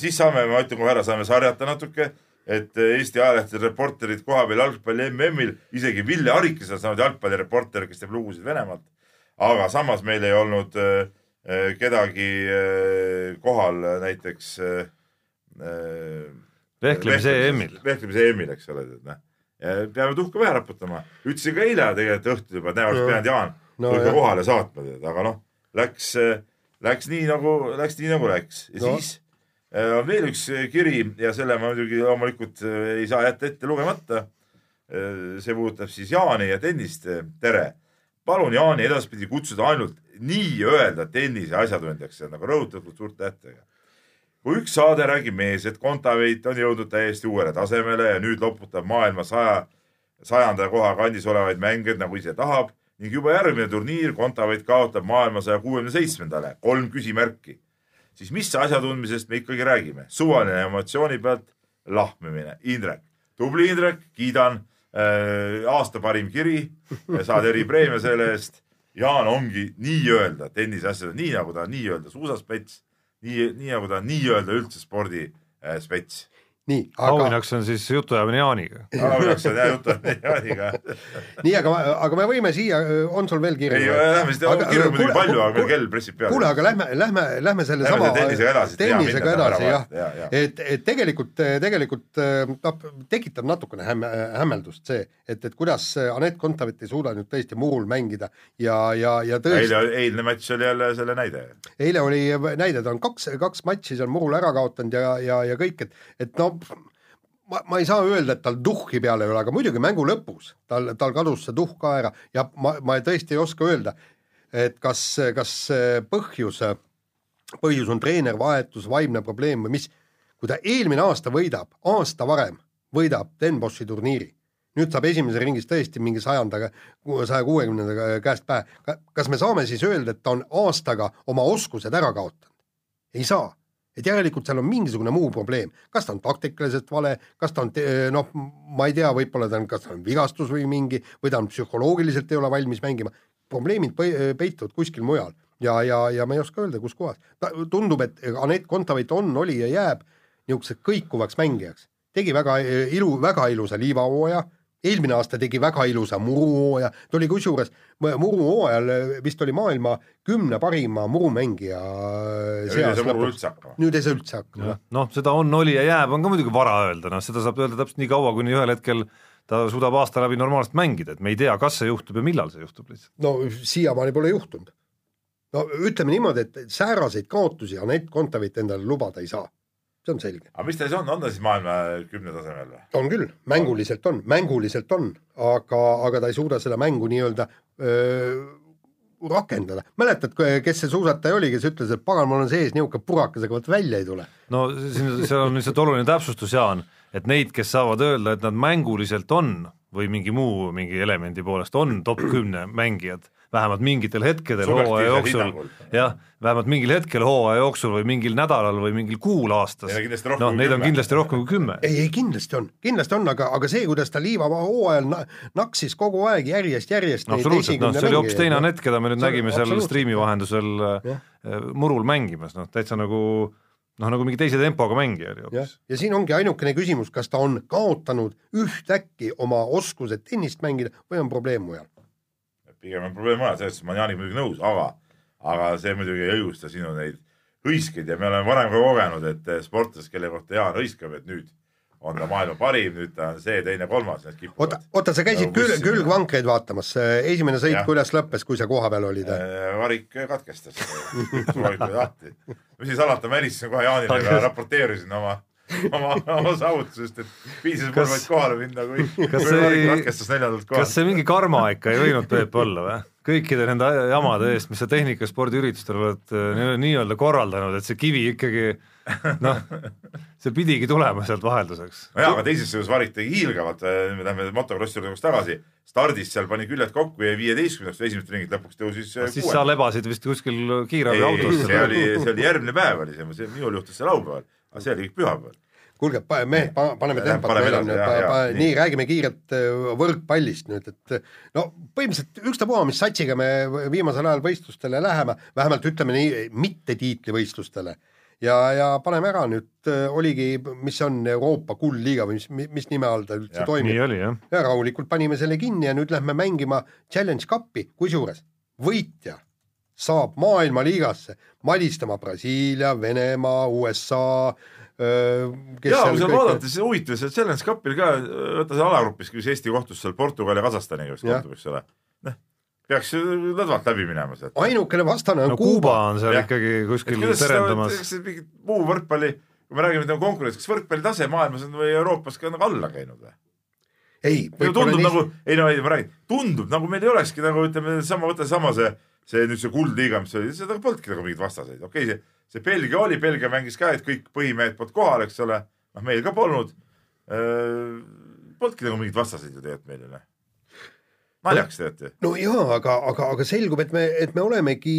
siis saame, ma ütlen kohe ära, saame sarjata natuke, et äh, Eesti ajalehtede reporterid kohapeal jalgpalli MM-il, isegi Ville Arikas on saanud jalgpallireporter, kes teeb lugusid Venemaalt. aga samas meil ei olnud äh, äh, kedagi äh, kohal äh, näiteks äh, äh, vehklemise EM-il. vehklemise EM-il, eks ole, tead noh. Peame tuhka pähe raputama, ütlesin ka eile tegelikult õhtul juba, näe, oleks No. pidanud Jaan No ikka kohale saatma, tead, aga noh, läks, läks nii nagu, läks nii nagu läks ja No. siis äh, on veel üks äh, kiri ja selle ma muidugi loomulikult äh, ei saa jätta ette lugemata. see puudutab siis Jaani ja tennist. tere, palun Jaani edaspidi kutsuda ainult nii-öelda tennise asjatundjaks, see on nagu rõhutatud suurte tähtedega kui üks saade räägib mees, et Kontaveit on jõudnud täiesti uuele tasemele ja nüüd loputab maailma saja, sajanda koha kandis olevaid mängijaid nagu ise tahab ning juba järgmine turniir Kontaveit kaotab maailma saja kuuekümne seitsmendale, kolm küsimärki. siis mis asjatundmisest me ikkagi räägime? suvaline emotsiooni pealt lahmimine. Indrek, tubli Indrek, kiidan äh,. aasta parim kiri, saad eripreemia selle eest. Jaan ongi nii-öelda tenniseasjad, nii nagu ta on nii-öelda suusaspets nii, nii nagu ta on nii-öelda üldse spordispets. Nii, aga, auhinnaks on siis jutuajamine Jaaniga. auhinnaks on hea jutt Jaaniga. nii, aga, aga me võime siia, on sul veel kirju? ei, lähme seda, kirju on muidugi palju, aga meil kell pressib peale. kuule, aga lähme, lähme, lähme selle Lähme sama tennisega edasi, tennisega edasi jah ja, ja. et, et tegelikult, tegelikult noh, tekitab natukene hämme, hämmeldust see, et, et kuidas Anett Kontaveit ei suuda nüüd tõesti murul mängida ja, ja, ja tõesti eile, eilne matš oli jälle selle näide. eile oli näide, ta on kaks, kaks matši seal murul ära kaotanud ja, ja, ja kõik, et, et no ma, ma ei saa öelda, et tal tuhhi peal ei ole, aga muidugi mängu lõpus tal, tal kadus see tuhh ka ära ja ma, ma tõesti ei oska öelda, et kas, kas põhjus, põhjus on treenervahetus, vaimne probleem või mis. kui ta eelmine aasta võidab, aasta varem võidab Den Boschi turniiri, nüüd saab esimeses ringis tõesti mingi sajandaga, saja kuuekümnendaga käest pähe. kas me saame siis öelda, et ta on aastaga oma oskused ära kaotanud? ei saa et järelikult seal on mingisugune muu probleem, kas ta on taktikaliselt vale, kas ta on noh, ma ei tea, võib-olla ta on, kas ta on vigastus või mingi või ta on psühholoogiliselt ei ole valmis mängima. probleemid peituvad kuskil mujal ja, ja, ja ma ei oska öelda, kus kohas. tundub, et Anett Kontaveit on, oli ja jääb niisuguseks kõikuvaks mängijaks tegi väga eh, ilu, väga ilusa liivahooaja, eelmine aasta tegi väga ilusa muruhooaja, ta oli kusjuures muruhooajal eh, vist oli maailma kümne parima murumängija üldse hakkama. nüüd ei saa üldse hakkama. noh, seda on, oli ja jääb, on ka muidugi vara öelda, noh seda saab öelda täpselt nii kaua, kuni ühel hetkel ta suudab aasta läbi normaalselt mängida, et me ei tea, kas see juhtub ja millal see juhtub lihtsalt. no siiamaani pole juhtunud. no ütleme niimoodi, et sääraseid kaotusi Anett Kontaveit endale lubada ei saa, see on selge. aga mis ta siis on, on ta siis maailma kümne tasemel või? on küll, mänguliselt on, mänguliselt on, aga, aga ta ei suuda seda mängu nii-öelda rakendada. mäletad, kes see suusataja oli, kes ütles, et pagan, mul on sees niisugune purakas, aga vot välja ei tule. no siin, seal on lihtsalt oluline täpsustus, Jaan, et neid, kes saavad öelda, et nad mänguliselt on või mingi muu mingi elemendi poolest on top kümne mängijad, vähemalt mingitel hetkedel hooaja jooksul jah, vähemalt mingil hetkel hooaja jooksul või mingil nädalal või mingil kuul aastas. Neid on kindlasti, rohkem noh, kui neid on kindlasti rohkem kui kümme. ei, ei kindlasti on, kindlasti on, aga, aga see, kuidas ta liivava hooajal na, naksis kogu aeg järjest, järjest no absoluutselt, noh, see oli hoopis teine Anett, keda me nüüd See oli nägime seal striimi vahendusel äh, Jah. murul mängimas, noh täitsa nagu noh, nagu mingi teise tempoga mängija oli hoopis., ja siin ongi ainukene küsimus, kas ta on kaotanud ühtäkki oma oskused tennist mängida või on probleem mujal. Pigem on probleem mujal, selles suhtes ma olen Jaaniga muidugi nõus, aga, aga see muidugi ei õigusta sinu neid hõiskeid ja me oleme varem ka kogenud, et sportlased, kelle kohta Jaan hõiskab, et nüüd on ta maailma parim, nüüd ta on see, teine, kolmas, need oota kipuvad., oota, sa käisid Nagu küll, külgvankreid vaatamas, esimene sõit kuidas lõppes, kui sa kohapeal olid? Äh, varik katkestas, suvalit oli lahti. mis siis salata, ma helistasin kohe Jaanile ja raporteerisin oma, oma, oma saavutusest, et piisas mul Kas- vaid kohale minna, kui, kas kui see katkestas neljandalt kas kohalt. see mingi karma ikka ei võinud Peep olla või? kõikide nende jamade eest, mis sa tehnikaspordiüritustel oled äh, nii- nii-öelda korraldanud, et see kivi ikkagi noh, see pidigi tulema sealt vahelduseks. nojah, aga teises seisus varik tegi hiilgavalt, me läheme motokrossi juurde korraks tagasi, stardis seal pani küljed kokku, jäi viieteistkümnendaks, esimest ringit lõpuks tõusis äh, siis sa lebasid vist kuskil kiirabiautos see oli, see oli järgmine päev oli see minul juhtus see laupäeval, aga see oli pühapäeval. kuulge, mehed, paneme paneme meil on nii, nii räägime kiirelt äh, võrkpallist nüüd, et äh, no põhimõtteliselt ükstapuha, mis satsiga me viimasel ajal võistlustele läheme, vähemalt ütleme nii, mitte tiitlivõistlustele. Ja, ja paneme ära nüüd, oligi, mis on Euroopa kuldliiga või mis, mis nime all ta üldse Jah, toimib. ja rahulikult panime selle kinni ja nüüd lähme mängima Challenge Cupi, kusjuures võitja saab maailmaliigasse malistama Brasiilia, Venemaa, USA. ja kui seal vaadata, siis huvitav, seal Challenge Cupil ka, vaata seal alagrupis, kus Eesti kohtus seal Portugali ja Kasahstaniga vist kohtub, eks ole. noh, peaks ju lõdvalt läbi minema sealt. ainukene vastane on no Kuuba Kuuba. on seal Jah. ikkagi kuskil terendamas kas see mingi muu võrkpalli, kui me räägime nagu konkurents, kas võrkpalli tase maailmas on või Euroopas ka nagu alla käinud või? ei, tundub nagu, ei no ei, ma räägin, tundub nagu meil ei olekski nagu ütleme, sama, võta sama see, see nüüd see kuldliiga, mis oli, seda polnudki nagu mingeid vastaseid, okei okay,, see, see Belgia oli, Belgia mängis ka, et kõik põhimehed polnud kohal, eks ole, noh, meil ka polnud. Polnudki nagu mingeid vastaseid ju tegelikult meil ju noh. naljakas teate. no jaa, aga, aga, aga selgub, et me, et me olemegi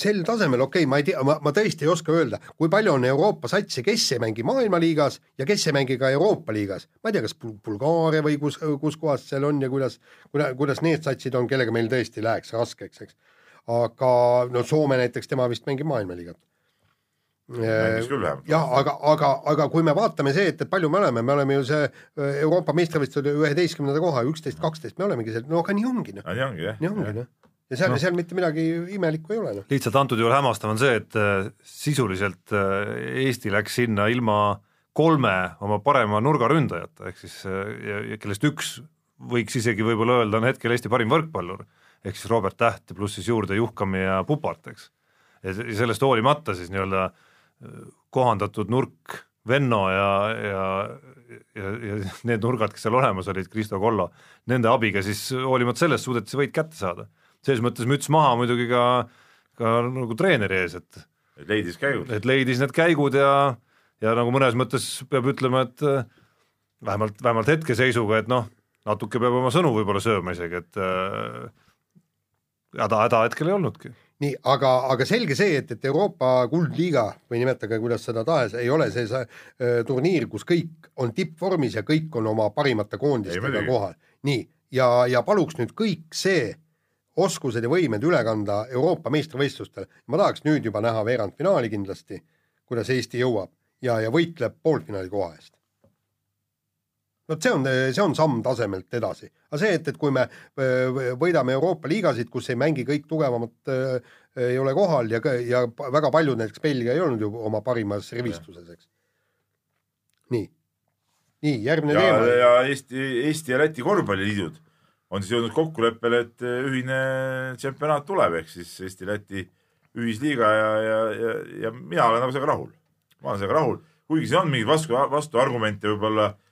sel tasemel, okei okay,, ma ei tea, ma, ma tõesti ei oska öelda, kui palju on Euroopa satse, kes ei mängi maailmaliigas ja kes ei mängi ka Euroopa liigas. ma ei tea, kas Bul- Bulgaaria või kus, kus kohas seal on ja kuidas, kuidas, kuidas need satsid on, kellega meil tõesti läheks raskeks, eks. Aga no Soome näiteks, tema vist mängib maailmaliigat. mängis küll vähemalt. jah, aga, aga, aga kui me vaatame see, et, et palju me oleme, me oleme ju see äh, Euroopa meistrivõistlusel üheteistkümnenda koha, üksteist, kaksteist, me olemegi seal, no aga nii ongi noh, nii ongi jah. nii ongi noh. ja seal no., seal mitte midagi imelikku ei ole noh. lihtsalt antud juhul hämmastav on see, et äh, sisuliselt äh, Eesti läks sinna ilma kolme oma parema nurgaründajata, ehk siis ja, ja kellest üks võiks isegi võib-olla öelda, on hetkel Eesti parim võrkpallur, ehk siis Robert Täht pluss siis juurde Juhkami ja Pupart, eks. ja se- ja sellest hoolimata siis nii-öelda äh, kohandatud nurk Venno ja, ja ja, ja need nurgad, kes seal olemas olid, Kristo Kollo, nende abiga siis hoolimata sellest suudeti see võit kätte saada. selles mõttes müts maha muidugi ka ka nagu treeneri ees, et leidis käigud. et leidis need käigud ja ja nagu mõnes mõttes peab ütlema, et äh, vähemalt, vähemalt hetkeseisuga, et noh, natuke peab oma sõnu võib-olla sööma isegi, et äh, häda, häda hetkel ei olnudki. nii, aga, aga selge see, et, et Euroopa kuldliiga või nimetage kuidas seda tahes, ei ole see, see äh, turniir, kus kõik on tippvormis ja kõik on oma parimate koondistega kohal. nii, ja, ja paluks nüüd kõik see oskused ja võimed üle kanda Euroopa meistrivõistlustele. ma tahaks nüüd juba näha veerandfinaali kindlasti, kuidas Eesti jõuab ja, ja võitleb poolfinaali koha eest. Vot see on, see on samm tasemelt edasi. aga see, et, et kui me öö, võidame Euroopa liigasid, kus ei mängi kõik tugevamad, ei ole kohal ja, ja väga paljud näiteks Belgia ei olnud ju oma parimas rivistuses, eks. nii, nii järgmine ja, teema. ja Eesti, Eesti ja Läti korvpalliliidud on siis jõudnud kokkuleppele, et ühine tšempionaat tuleb, ehk siis Eesti-Läti ühisliiga ja, ja, ja, ja mina olen nagu sellega rahul. ma olen sellega rahul, kuigi siin on mingeid vastu, vastuargumente võib-olla Äh,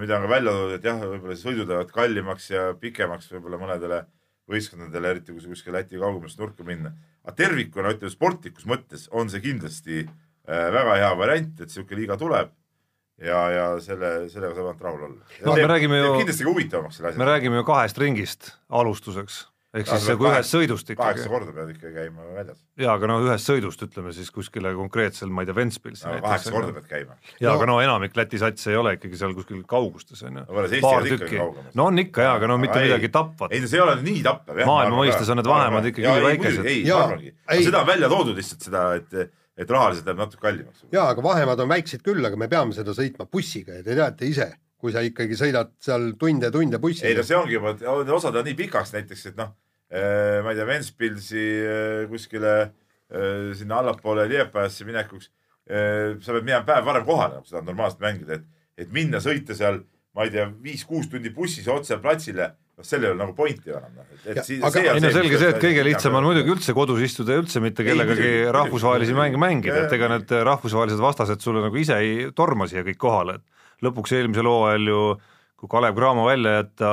mida on ka välja toodud, et jah, võib-olla sõidud lähevad kallimaks ja pikemaks võib-olla mõnedele võistkondadele, eriti kui sa kuskil Läti kaugemasse nurka minna. aga tervikuna, ütleme sportlikus mõttes on see kindlasti äh, väga hea variant, et niisugune liiga tuleb ja, ja selle, sellega saab ainult rahul olla. no me räägime ju, kindlasti ka huvitavamaks selle asja. me räägime ju kahest ringist alustuseks ehk siis nagu ühest sõidust ikkagi. kaheksa korda pead ikka käima väljas. jaa, aga no ühest sõidust ütleme siis kuskile konkreetsel, ma ei tea, Ventspilsi no, kaheksa korda pead käima. jaa no., aga no enamik Läti satse ei ole ikkagi seal kuskil kaugustes, on ju. paar tükki. no on ikka jaa, aga no mitte midagi tapvat. ei no see ei ole nii tappev jah. maailma mõistes on need vahemaad ikkagi väikesed. ei, arvangi. seda on välja toodud lihtsalt seda, et et rahaliselt läheb natuke kallimaks. jaa, aga vahemaad on väiksed küll, aga me peame seda sõitma bussiga ja te teate ise, kui sa ikkagi sõidad seal tunde-tunde bussiga. ei no see ongi juba, osad on nii pikaks näiteks, et noh ma ei tea, Ventspilsi äh, kuskile äh, sinna allapoole Liepajasse minekuks. sa pead minema päev varem kohale, kui sa tahad normaalselt mängida, et, et minna sõita seal, ma ei tea, viis-kuus tundi bussis otse platsile noh, seal ei ole nagu pointi enam noh, ei no selge see, et kõige lihtsam on muidugi üldse kodus istuda ja üldse mitte kellegagi rahvusvahelisi mänge mängida, et ega need rahvusvahelised vastased sulle nagu ise ei torma siia kõik kohale, et lõpuks eelmisel hooajal ju kui Kalev Cramo välja jätta,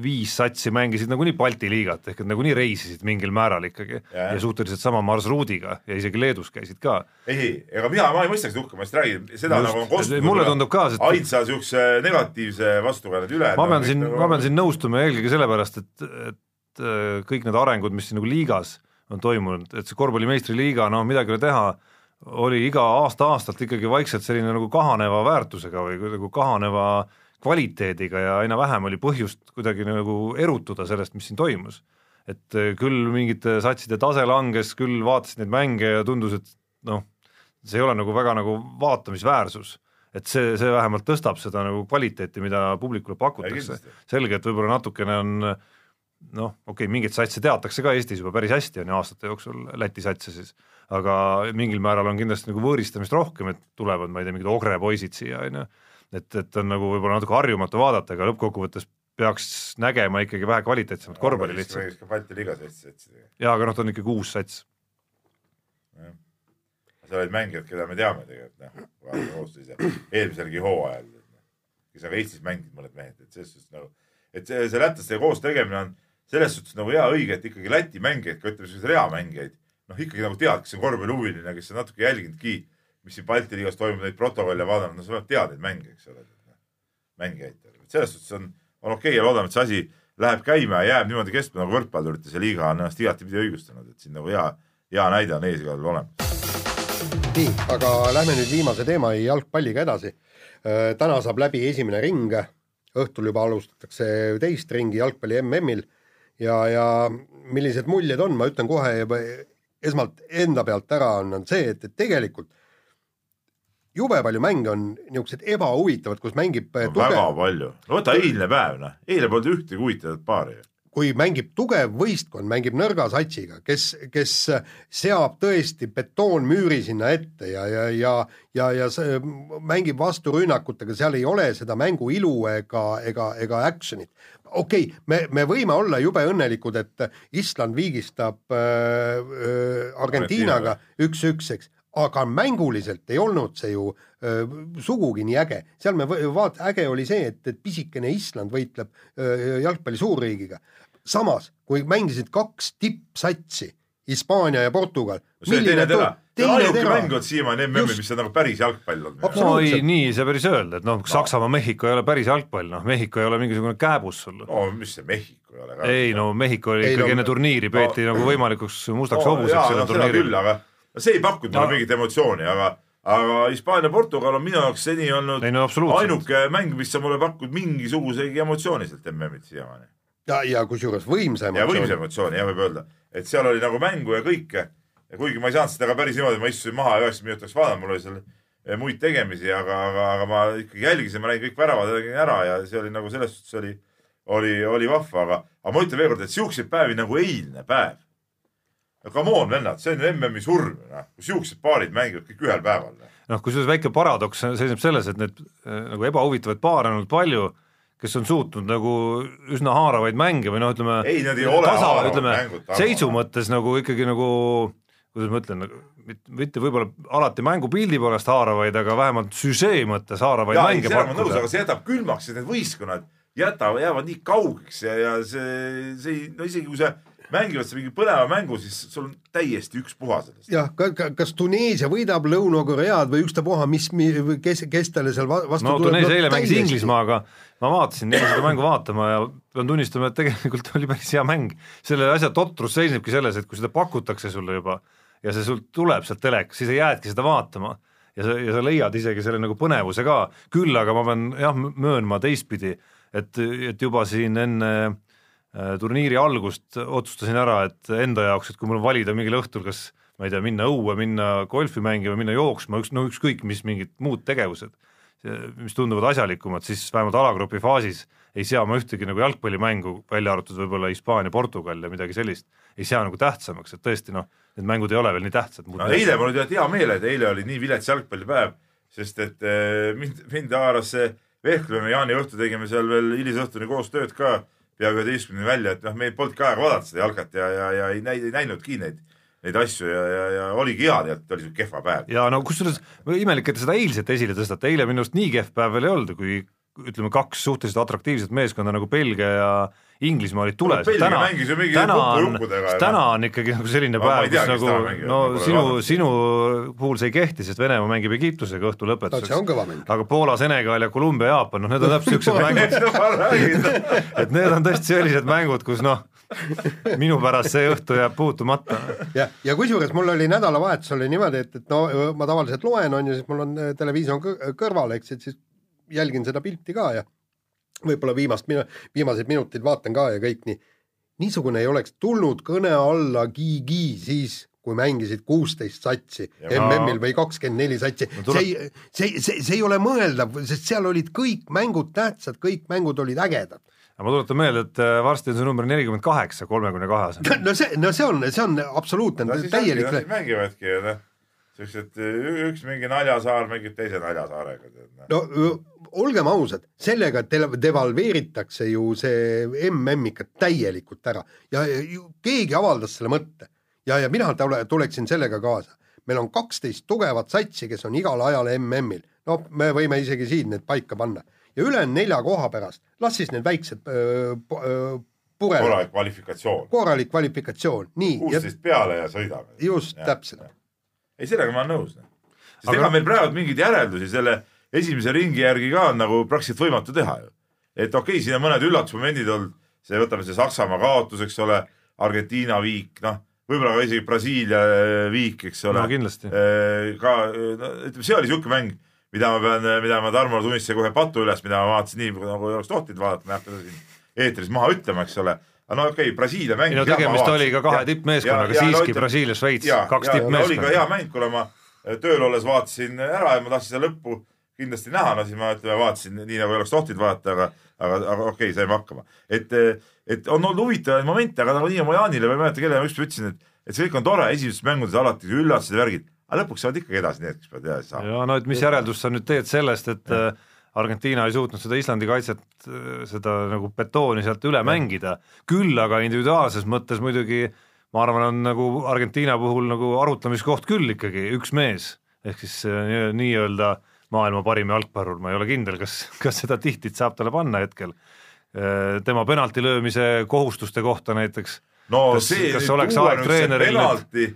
viis satsi mängisid nagunii Balti liigat ehk et nagunii reisisid mingil määral ikkagi ja, ja suhteliselt sama marsruudiga ja isegi Leedus käisid ka. ei, ega mina, ma ei mõistaks hukka, ma just räägin, seda Just, nagu on kostnud. mulle tundub ka, et ainsa niisuguse negatiivse vastuga need ülejäänud. ma pean siin, nagu ma pean siin nõustuma eelkõige sellepärast, et, et kõik need arengud, mis siin nagu liigas on toimunud, et see korvpalli meistriliiga, noh midagi ei ole teha, oli iga aasta-aastalt ikkagi vaikselt selline nagu kahaneva väärtusega või nagu kahaneva äh, kvaliteediga ja aina vähem oli põhjust kuidagi nagu erutuda sellest, mis siin toimus. et eh, küll mingite satside tase langes, küll vaatasid neid mänge ja tundus, et noh, see ei ole nagu väga nagu vaatamisväärsus. et see, see vähemalt tõstab seda nagu kvaliteeti, mida publikule pakutakse. selge, et võib-olla natukene on noh, okei okay,, mingeid satse teatakse ka Eestis juba päris hästi, on ju, aastate jooksul, Läti satse siis, aga mingil määral on kindlasti nagu võõristamist rohkem, et tulevad, ma ei tea, mingid Ogre poisid siia, on ju et, et on nagu võib-olla natuke harjumatu vaadata, aga lõppkokkuvõttes peaks nägema ikkagi vähe kvaliteetsemat korvpalli lihtsalt. ka Balti liigas hästi satsidega. jaa, aga noh, ta on ikkagi uus sats. seal olid mängijad, keda me teame tegelikult, noh, vaatame koostöös ja eelmiselgi hooajal, kes on ka Eestis mänginud mõned mehed, et selles suhtes nagu, et see, see lätlastega koos tegemine on selles suhtes nagu hea õige, et ikkagi Läti mängijaid, ka ütleme selliseid reamängijaid, noh ikkagi nagu tead, kes on korvpallihuviline, kes on natuke jälginudki mis siin Balti liigas toimub, neid protokolle vaadanud, no sa pead tead neid mänge, eks ole, mängijaid. selles suhtes on, on okei okay ja loodame, et see asi läheb käima ja jääb niimoodi kestma nagu võrkpallurites ja liiga on ennast igatipidi õigustanud, et siin nagu hea, hea näide on ees igal juhul olemas. nii, aga lähme nüüd viimase teema jalgpalliga edasi. Äh, täna saab läbi esimene ring, õhtul juba alustatakse teist ringi jalgpalli MM-il ja, ja millised muljed on, ma ütlen kohe esmalt enda pealt ära on, on see, et, et tegelikult jube palju mänge on niisugused ebahuvitavad, kus mängib no, tugev... väga palju, no võta eilne päev, noh, eile polnud ühtegi huvitavat paari. kui mängib tugev võistkond, mängib nõrga satsiga, kes, kes seab tõesti betoonmüüri sinna ette ja, ja, ja, ja, ja see mängib vasturünnakutega, seal ei ole seda mängu ilu ega, ega, ega action'it. okei okay,, me, me võime olla jube õnnelikud, et Island viigistab äh, äh, Argentiinaga üks-üks, eks, aga mänguliselt ei olnud see ju öö, sugugi nii äge, seal me vaat-, äge oli see, et, et pisikene Island võitleb öö, jalgpalli suurriigiga. samas, kui mängisid kaks tippsatsi, Hispaania ja Portugal. see on teine tera, on ainuke mäng olnud siiamaani MM-il, mis on nagu päris jalgpall olnud. no ei, nii ei saa päris öelda, et noh no., Saksamaa, Mehhiko ei ole päris jalgpall, noh, Mehhiko ei ole mingisugune kääbus sul. no mis see Mehhiko ei ole ka. ei no Mehhiko oli ei, ikkagi no, enne turniiri peeti no, nagu võimalikuks mustaks no, hobuseks no, turniiril. aga no see ei pakkunud mulle no. mingit emotsiooni, aga, aga Hispaania-Portugal on minu jaoks seni olnud ei, no, ainuke mäng, mis on mulle pakkunud mingisugusegi emotsiooni sealt MM-ilt siiamaani. ja, ja kusjuures võimsa emotsiooni. ja võimsa emotsiooni, jah, võib öelda, et seal oli nagu mängu ja kõike ja kuigi ma ei saanud seda ka päris niimoodi, ma istusin maha ja üheksakümmend minutit oleks vaadanud, mul oli seal eh, muid tegemisi, aga, aga, aga ma ikkagi jälgisin, ma nägin kõik väravad ära ja see oli nagu selles suhtes oli, oli, oli vahva, aga, aga ma ütlen veelkord, et siukseid päevi nagu eilne päev. No come on, vennad, see on MM-i surm, noh, kui siuksed paarid mängivad kõik ühel päeval. noh, kusjuures väike paradoks seisneb selles, et need äh, nagu ebahuvitavaid paare on olnud palju, kes on suutnud nagu üsna haaravaid mänge või noh, ütleme Ei, need ei ole haaravad ütleme mängud, seisu mõttes nagu ikkagi nagu kuidas ma ütlen, mitte võib-olla alati mängupildi poolest haaravaid, aga vähemalt süžee mõttes haaravaid ei, mänge pakkuda aga see jätab külmaks, et need võistkonnad jätavad, jäävad nii kaugeks ja, ja see, see ei, no isegi kui sa mängivad sa mingi põneva mängu, siis sul on täiesti ükspuha sellest. jah, kas Tuneesia võidab Lõuna-Koread või ükstapuha, mis, kes, kes talle seal va- vastu no tuleb, Tuneesia eile mängis. Inglismaaga, ma vaatasin, jäin seda mängu vaatama ja pean tunnistama, et tegelikult oli päris hea mäng. selle asja totrus seisnebki selles, et kui seda pakutakse sulle juba ja see sul tuleb sealt telekas, siis sa jäädki seda vaatama ja sa, ja sa leiad isegi selle nagu põnevuse ka, küll aga ma pean jah, möönma teistpidi, et, et juba siin enne äh, turniiri algust otsustasin ära, et enda jaoks, et kui mul on valida mingil õhtul, kas ma ei tea, minna õue, minna golfi mängima, minna jooksma, üks, no ükskõik mis mingid muud tegevused, mis tunduvad asjalikumad, siis vähemalt alagrupi faasis ei sea ma ühtegi nagu jalgpallimängu, välja arvatud võib-olla Hispaania-Portugal ja midagi sellist, ei sea nagu tähtsamaks, et tõesti noh, need mängud ei ole veel nii tähtsad. no eile mul oli hea meel, et eile oli nii vilets jalgpallipäev, sest et eh, mind, mind haaras see vehklemine, Jaani õhtu tegime seal veel hilisõhtuni koos tööd ka peaaegu üheteistkümneni välja, et noh, meil polnudki aega vaadata seda jalkat ja, ja, ja ei näi-, ei näinudki neid, neid asju ja, ja, ja oligi hea, tead, oli siuke kehva päev. ja no kusjuures imelik, et te seda eilset esile tõstate, eile minu arust nii kehv päev veel ei olnud, kui ütleme, kaks suhteliselt atraktiivset meeskonda nagu Belgia ja Inglismaa olid tules. Ju mingi täna on täna on ikkagi nagu selline Ma- ma päev, kus nagu täna mängivad, no sinu, sinu puhul see ei kehti, sest Venemaa mängib Egiptusega õhtu no lõpetuseks. aga Poola, Senegal ja Kolumbia, Jaapan, noh need on täpselt siuksed mängud, et need on tõesti sellised mängud, kus noh, minu pärast see õhtu jääb puutumata. ja, ja kusjuures mul oli nädalavahetusel oli niimoodi, et, et no ma tavaliselt loen, on ju, siis mul on äh, televiisor kõ- kõrval, eks, et siis jälgin seda pilti ka ja võib-olla viimast, viimased minutid vaatan ka ja kõik nii. niisugune ei oleks tulnud kõne alla Gigi siis, kui mängisid kuusteist satsi Ja- MM-il või kakskümmend neli satsi No tuleb- see, see, see, see ei ole mõeldav, sest seal olid kõik mängud tähtsad, kõik mängud olid ägedad. aga ma tuletan meelde, et äh, varsti on see number nelikümmend kaheksa kolmekümne kahe asemel. no see, no see on, see on absoluutne no täielik mängivadki ja noh, siuksed, üks mingi naljasaar mängib teise naljasaarega, noh. no olgem ausad, sellega devalveeritakse ju see mm ikka täielikult ära ja ja keegi avaldas selle mõtte ja, ja mina tule, tuleksin sellega kaasa. meil on kaksteist tugevat satsi, kes on igal ajal MM-il, no me võime isegi siin need paika panna ja ülejäänud nelja koha pärast, las siis need väiksed öö, öö, pureled, korralik kvalifikatsioon, korralik kvalifikatsioon, nii, kuusteist peale ja sõidame. just täpselt. ei, sellega ma olen nõus. sest Aga ega noh- meil praegu mingeid järeldusi selle esimese ringi järgi ka on nagu praktiliselt võimatu teha ju. et okei okay,, siin on mõned üllatusmomendid olnud, see, võtame see Saksamaa kaotus, eks ole, Argentiina viik, noh, võib-olla ka isegi Brasiilia äh, viik, eks ole no. kindlasti. ka, no ütleme, see oli niisugune mäng, mida ma pean, mida ma Tarmole tunnistasin kohe patu üles, mida ma vaatasin nii, nagu ei oleks tohtinud vaadata, ma ei hakka seda siin eetris maha ütlema, eks ole. No okei okay,, Brasiilia mängis. no tegemist oli ka kahe tippmeeskonnaga, siiski Brasiilia, Šveits, kaks oli ka tippmeeskonda. hea mäng, kuna ma äh, tööl olles vaatasin ära ja ma tahtsin seda lõppu kindlasti näha, no siis ma ütleme, vaatasin nii nagu ei oleks tohtinud vaadata, aga, aga, aga okei okay,, saime hakkama. et, et on olnud huvitavaid momente, aga nagunii ma Jaanile ma ei mäleta, kellele ma ükskord ütlesin, et, et see kõik on tore, esimestes mängudes alati üllatused ja värgid, aga lõpuks saavad ikkagi edasi need, kes peavad edasi saama. ja no et mis järeldust sa nüüd teed sellest, et äh, Argentiina ei suutnud seda Islandi kaitset, seda nagu betooni sealt üle mängida, küll aga individuaalses mõttes muidugi ma arvan, on nagu Argentiina puhul nagu arutlemiskoht küll ikkagi üks mees, ehk siis äh, nii- nii-öelda maailma parim jalgpallur, ma ei ole kindel, kas, kas seda tihtit saab talle panna hetkel. tema penalti löömise kohustuste kohta näiteks. No Kas- see kas oleks aeg treeneril penalti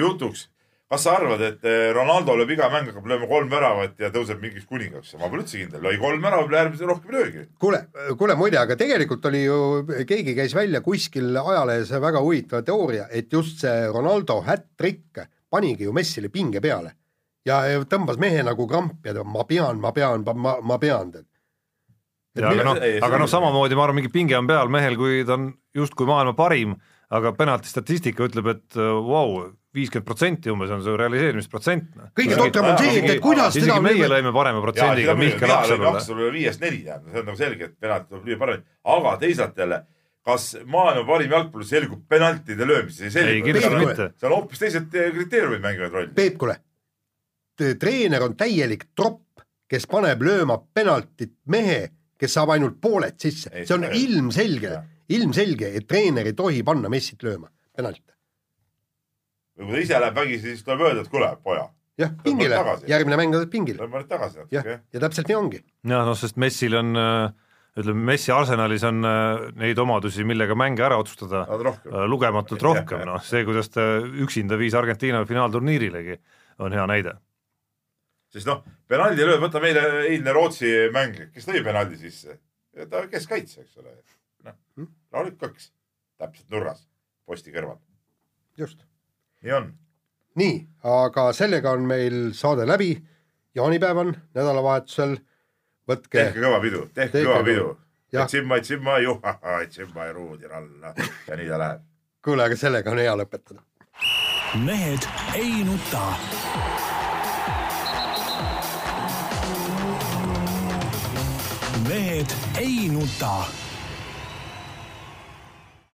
jutuks, kas sa arvad, et eh, Ronaldo lööb iga mäng hakkab lööma kolm väravat ja tõuseb mingiks kuningaks, ma pole üldse kindel, lõi kolm väravat, äärmiselt rohkem ei löögi. kuule, kuule muide, aga tegelikult oli ju, keegi käis välja kuskil ajalehes väga huvitava teooria, et just see Ronaldo hat-trick panigi ju Messile pinge peale ja tõmbas mehe nagu krampi ja ta ma pean, ma pean, ma, ma pean tead. ja aga noh, ei, see aga noh, samamoodi ma arvan, mingi pinge on peal mehel, kui ta on justkui maailma parim, aga penalti statistika ütleb, et äh, vau, viiskümmend protsenti umbes on su realiseerimisprotsent. noh. kõige totram on see, et kuidas isegi meie lõime parema protsendiga Mihkel. Aksalule viiest neli see on nagu selge, et penalt tuleb lüüa paremini, aga teisalt jälle, kas maailma parim jalgpallur selgub penaltide löömises, ei ei, selgu. kindlasti Peep- mitte. seal on hoopis teised kriteeriumid mängivad rolli. Peep, kuule, treener on täielik tropp, kes paneb lööma penaltit mehe, kes saab ainult pooled sisse Ei,, see on ei- ilmselge ilmselge, et treener ei tohi panna Messit lööma penalti. Või kui ta ise läheb vägisi, siis tuleb öelda, et kuule, poja, jah, pingile järgmine mäng oled pingil, tõmba nüüd tagasi jah natuke,, ja täpselt nii ongi. ja noh, sest Messil on äh, ütleme, Messi arsenalis on äh, neid omadusi, millega mänge ära otsustada rohkem. äh, lugematult Jah, rohkem, jah. noh see, kuidas ta üksinda viis Argentiina finaalturniirilegi, on hea näide. sest noh, penaldi lööb, võta meile eilne Rootsi mäng, kes lõi penaldi sisse, ta keskkaitse, eks ole. noh, rahulik kaks, täpselt nurgas, posti kõrval, just. Nii on. nii, aga sellega on meil saade läbi, jaanipäev on nädalavahetusel, võtke tehke kõva pidu, tehke kõva pidu. tsimma, tsimma, juhha, tsimma ja ruudi ralla ja nii ta läheb. kuule, aga sellega on hea lõpetada. mehed ei nuta. mehed ei nuta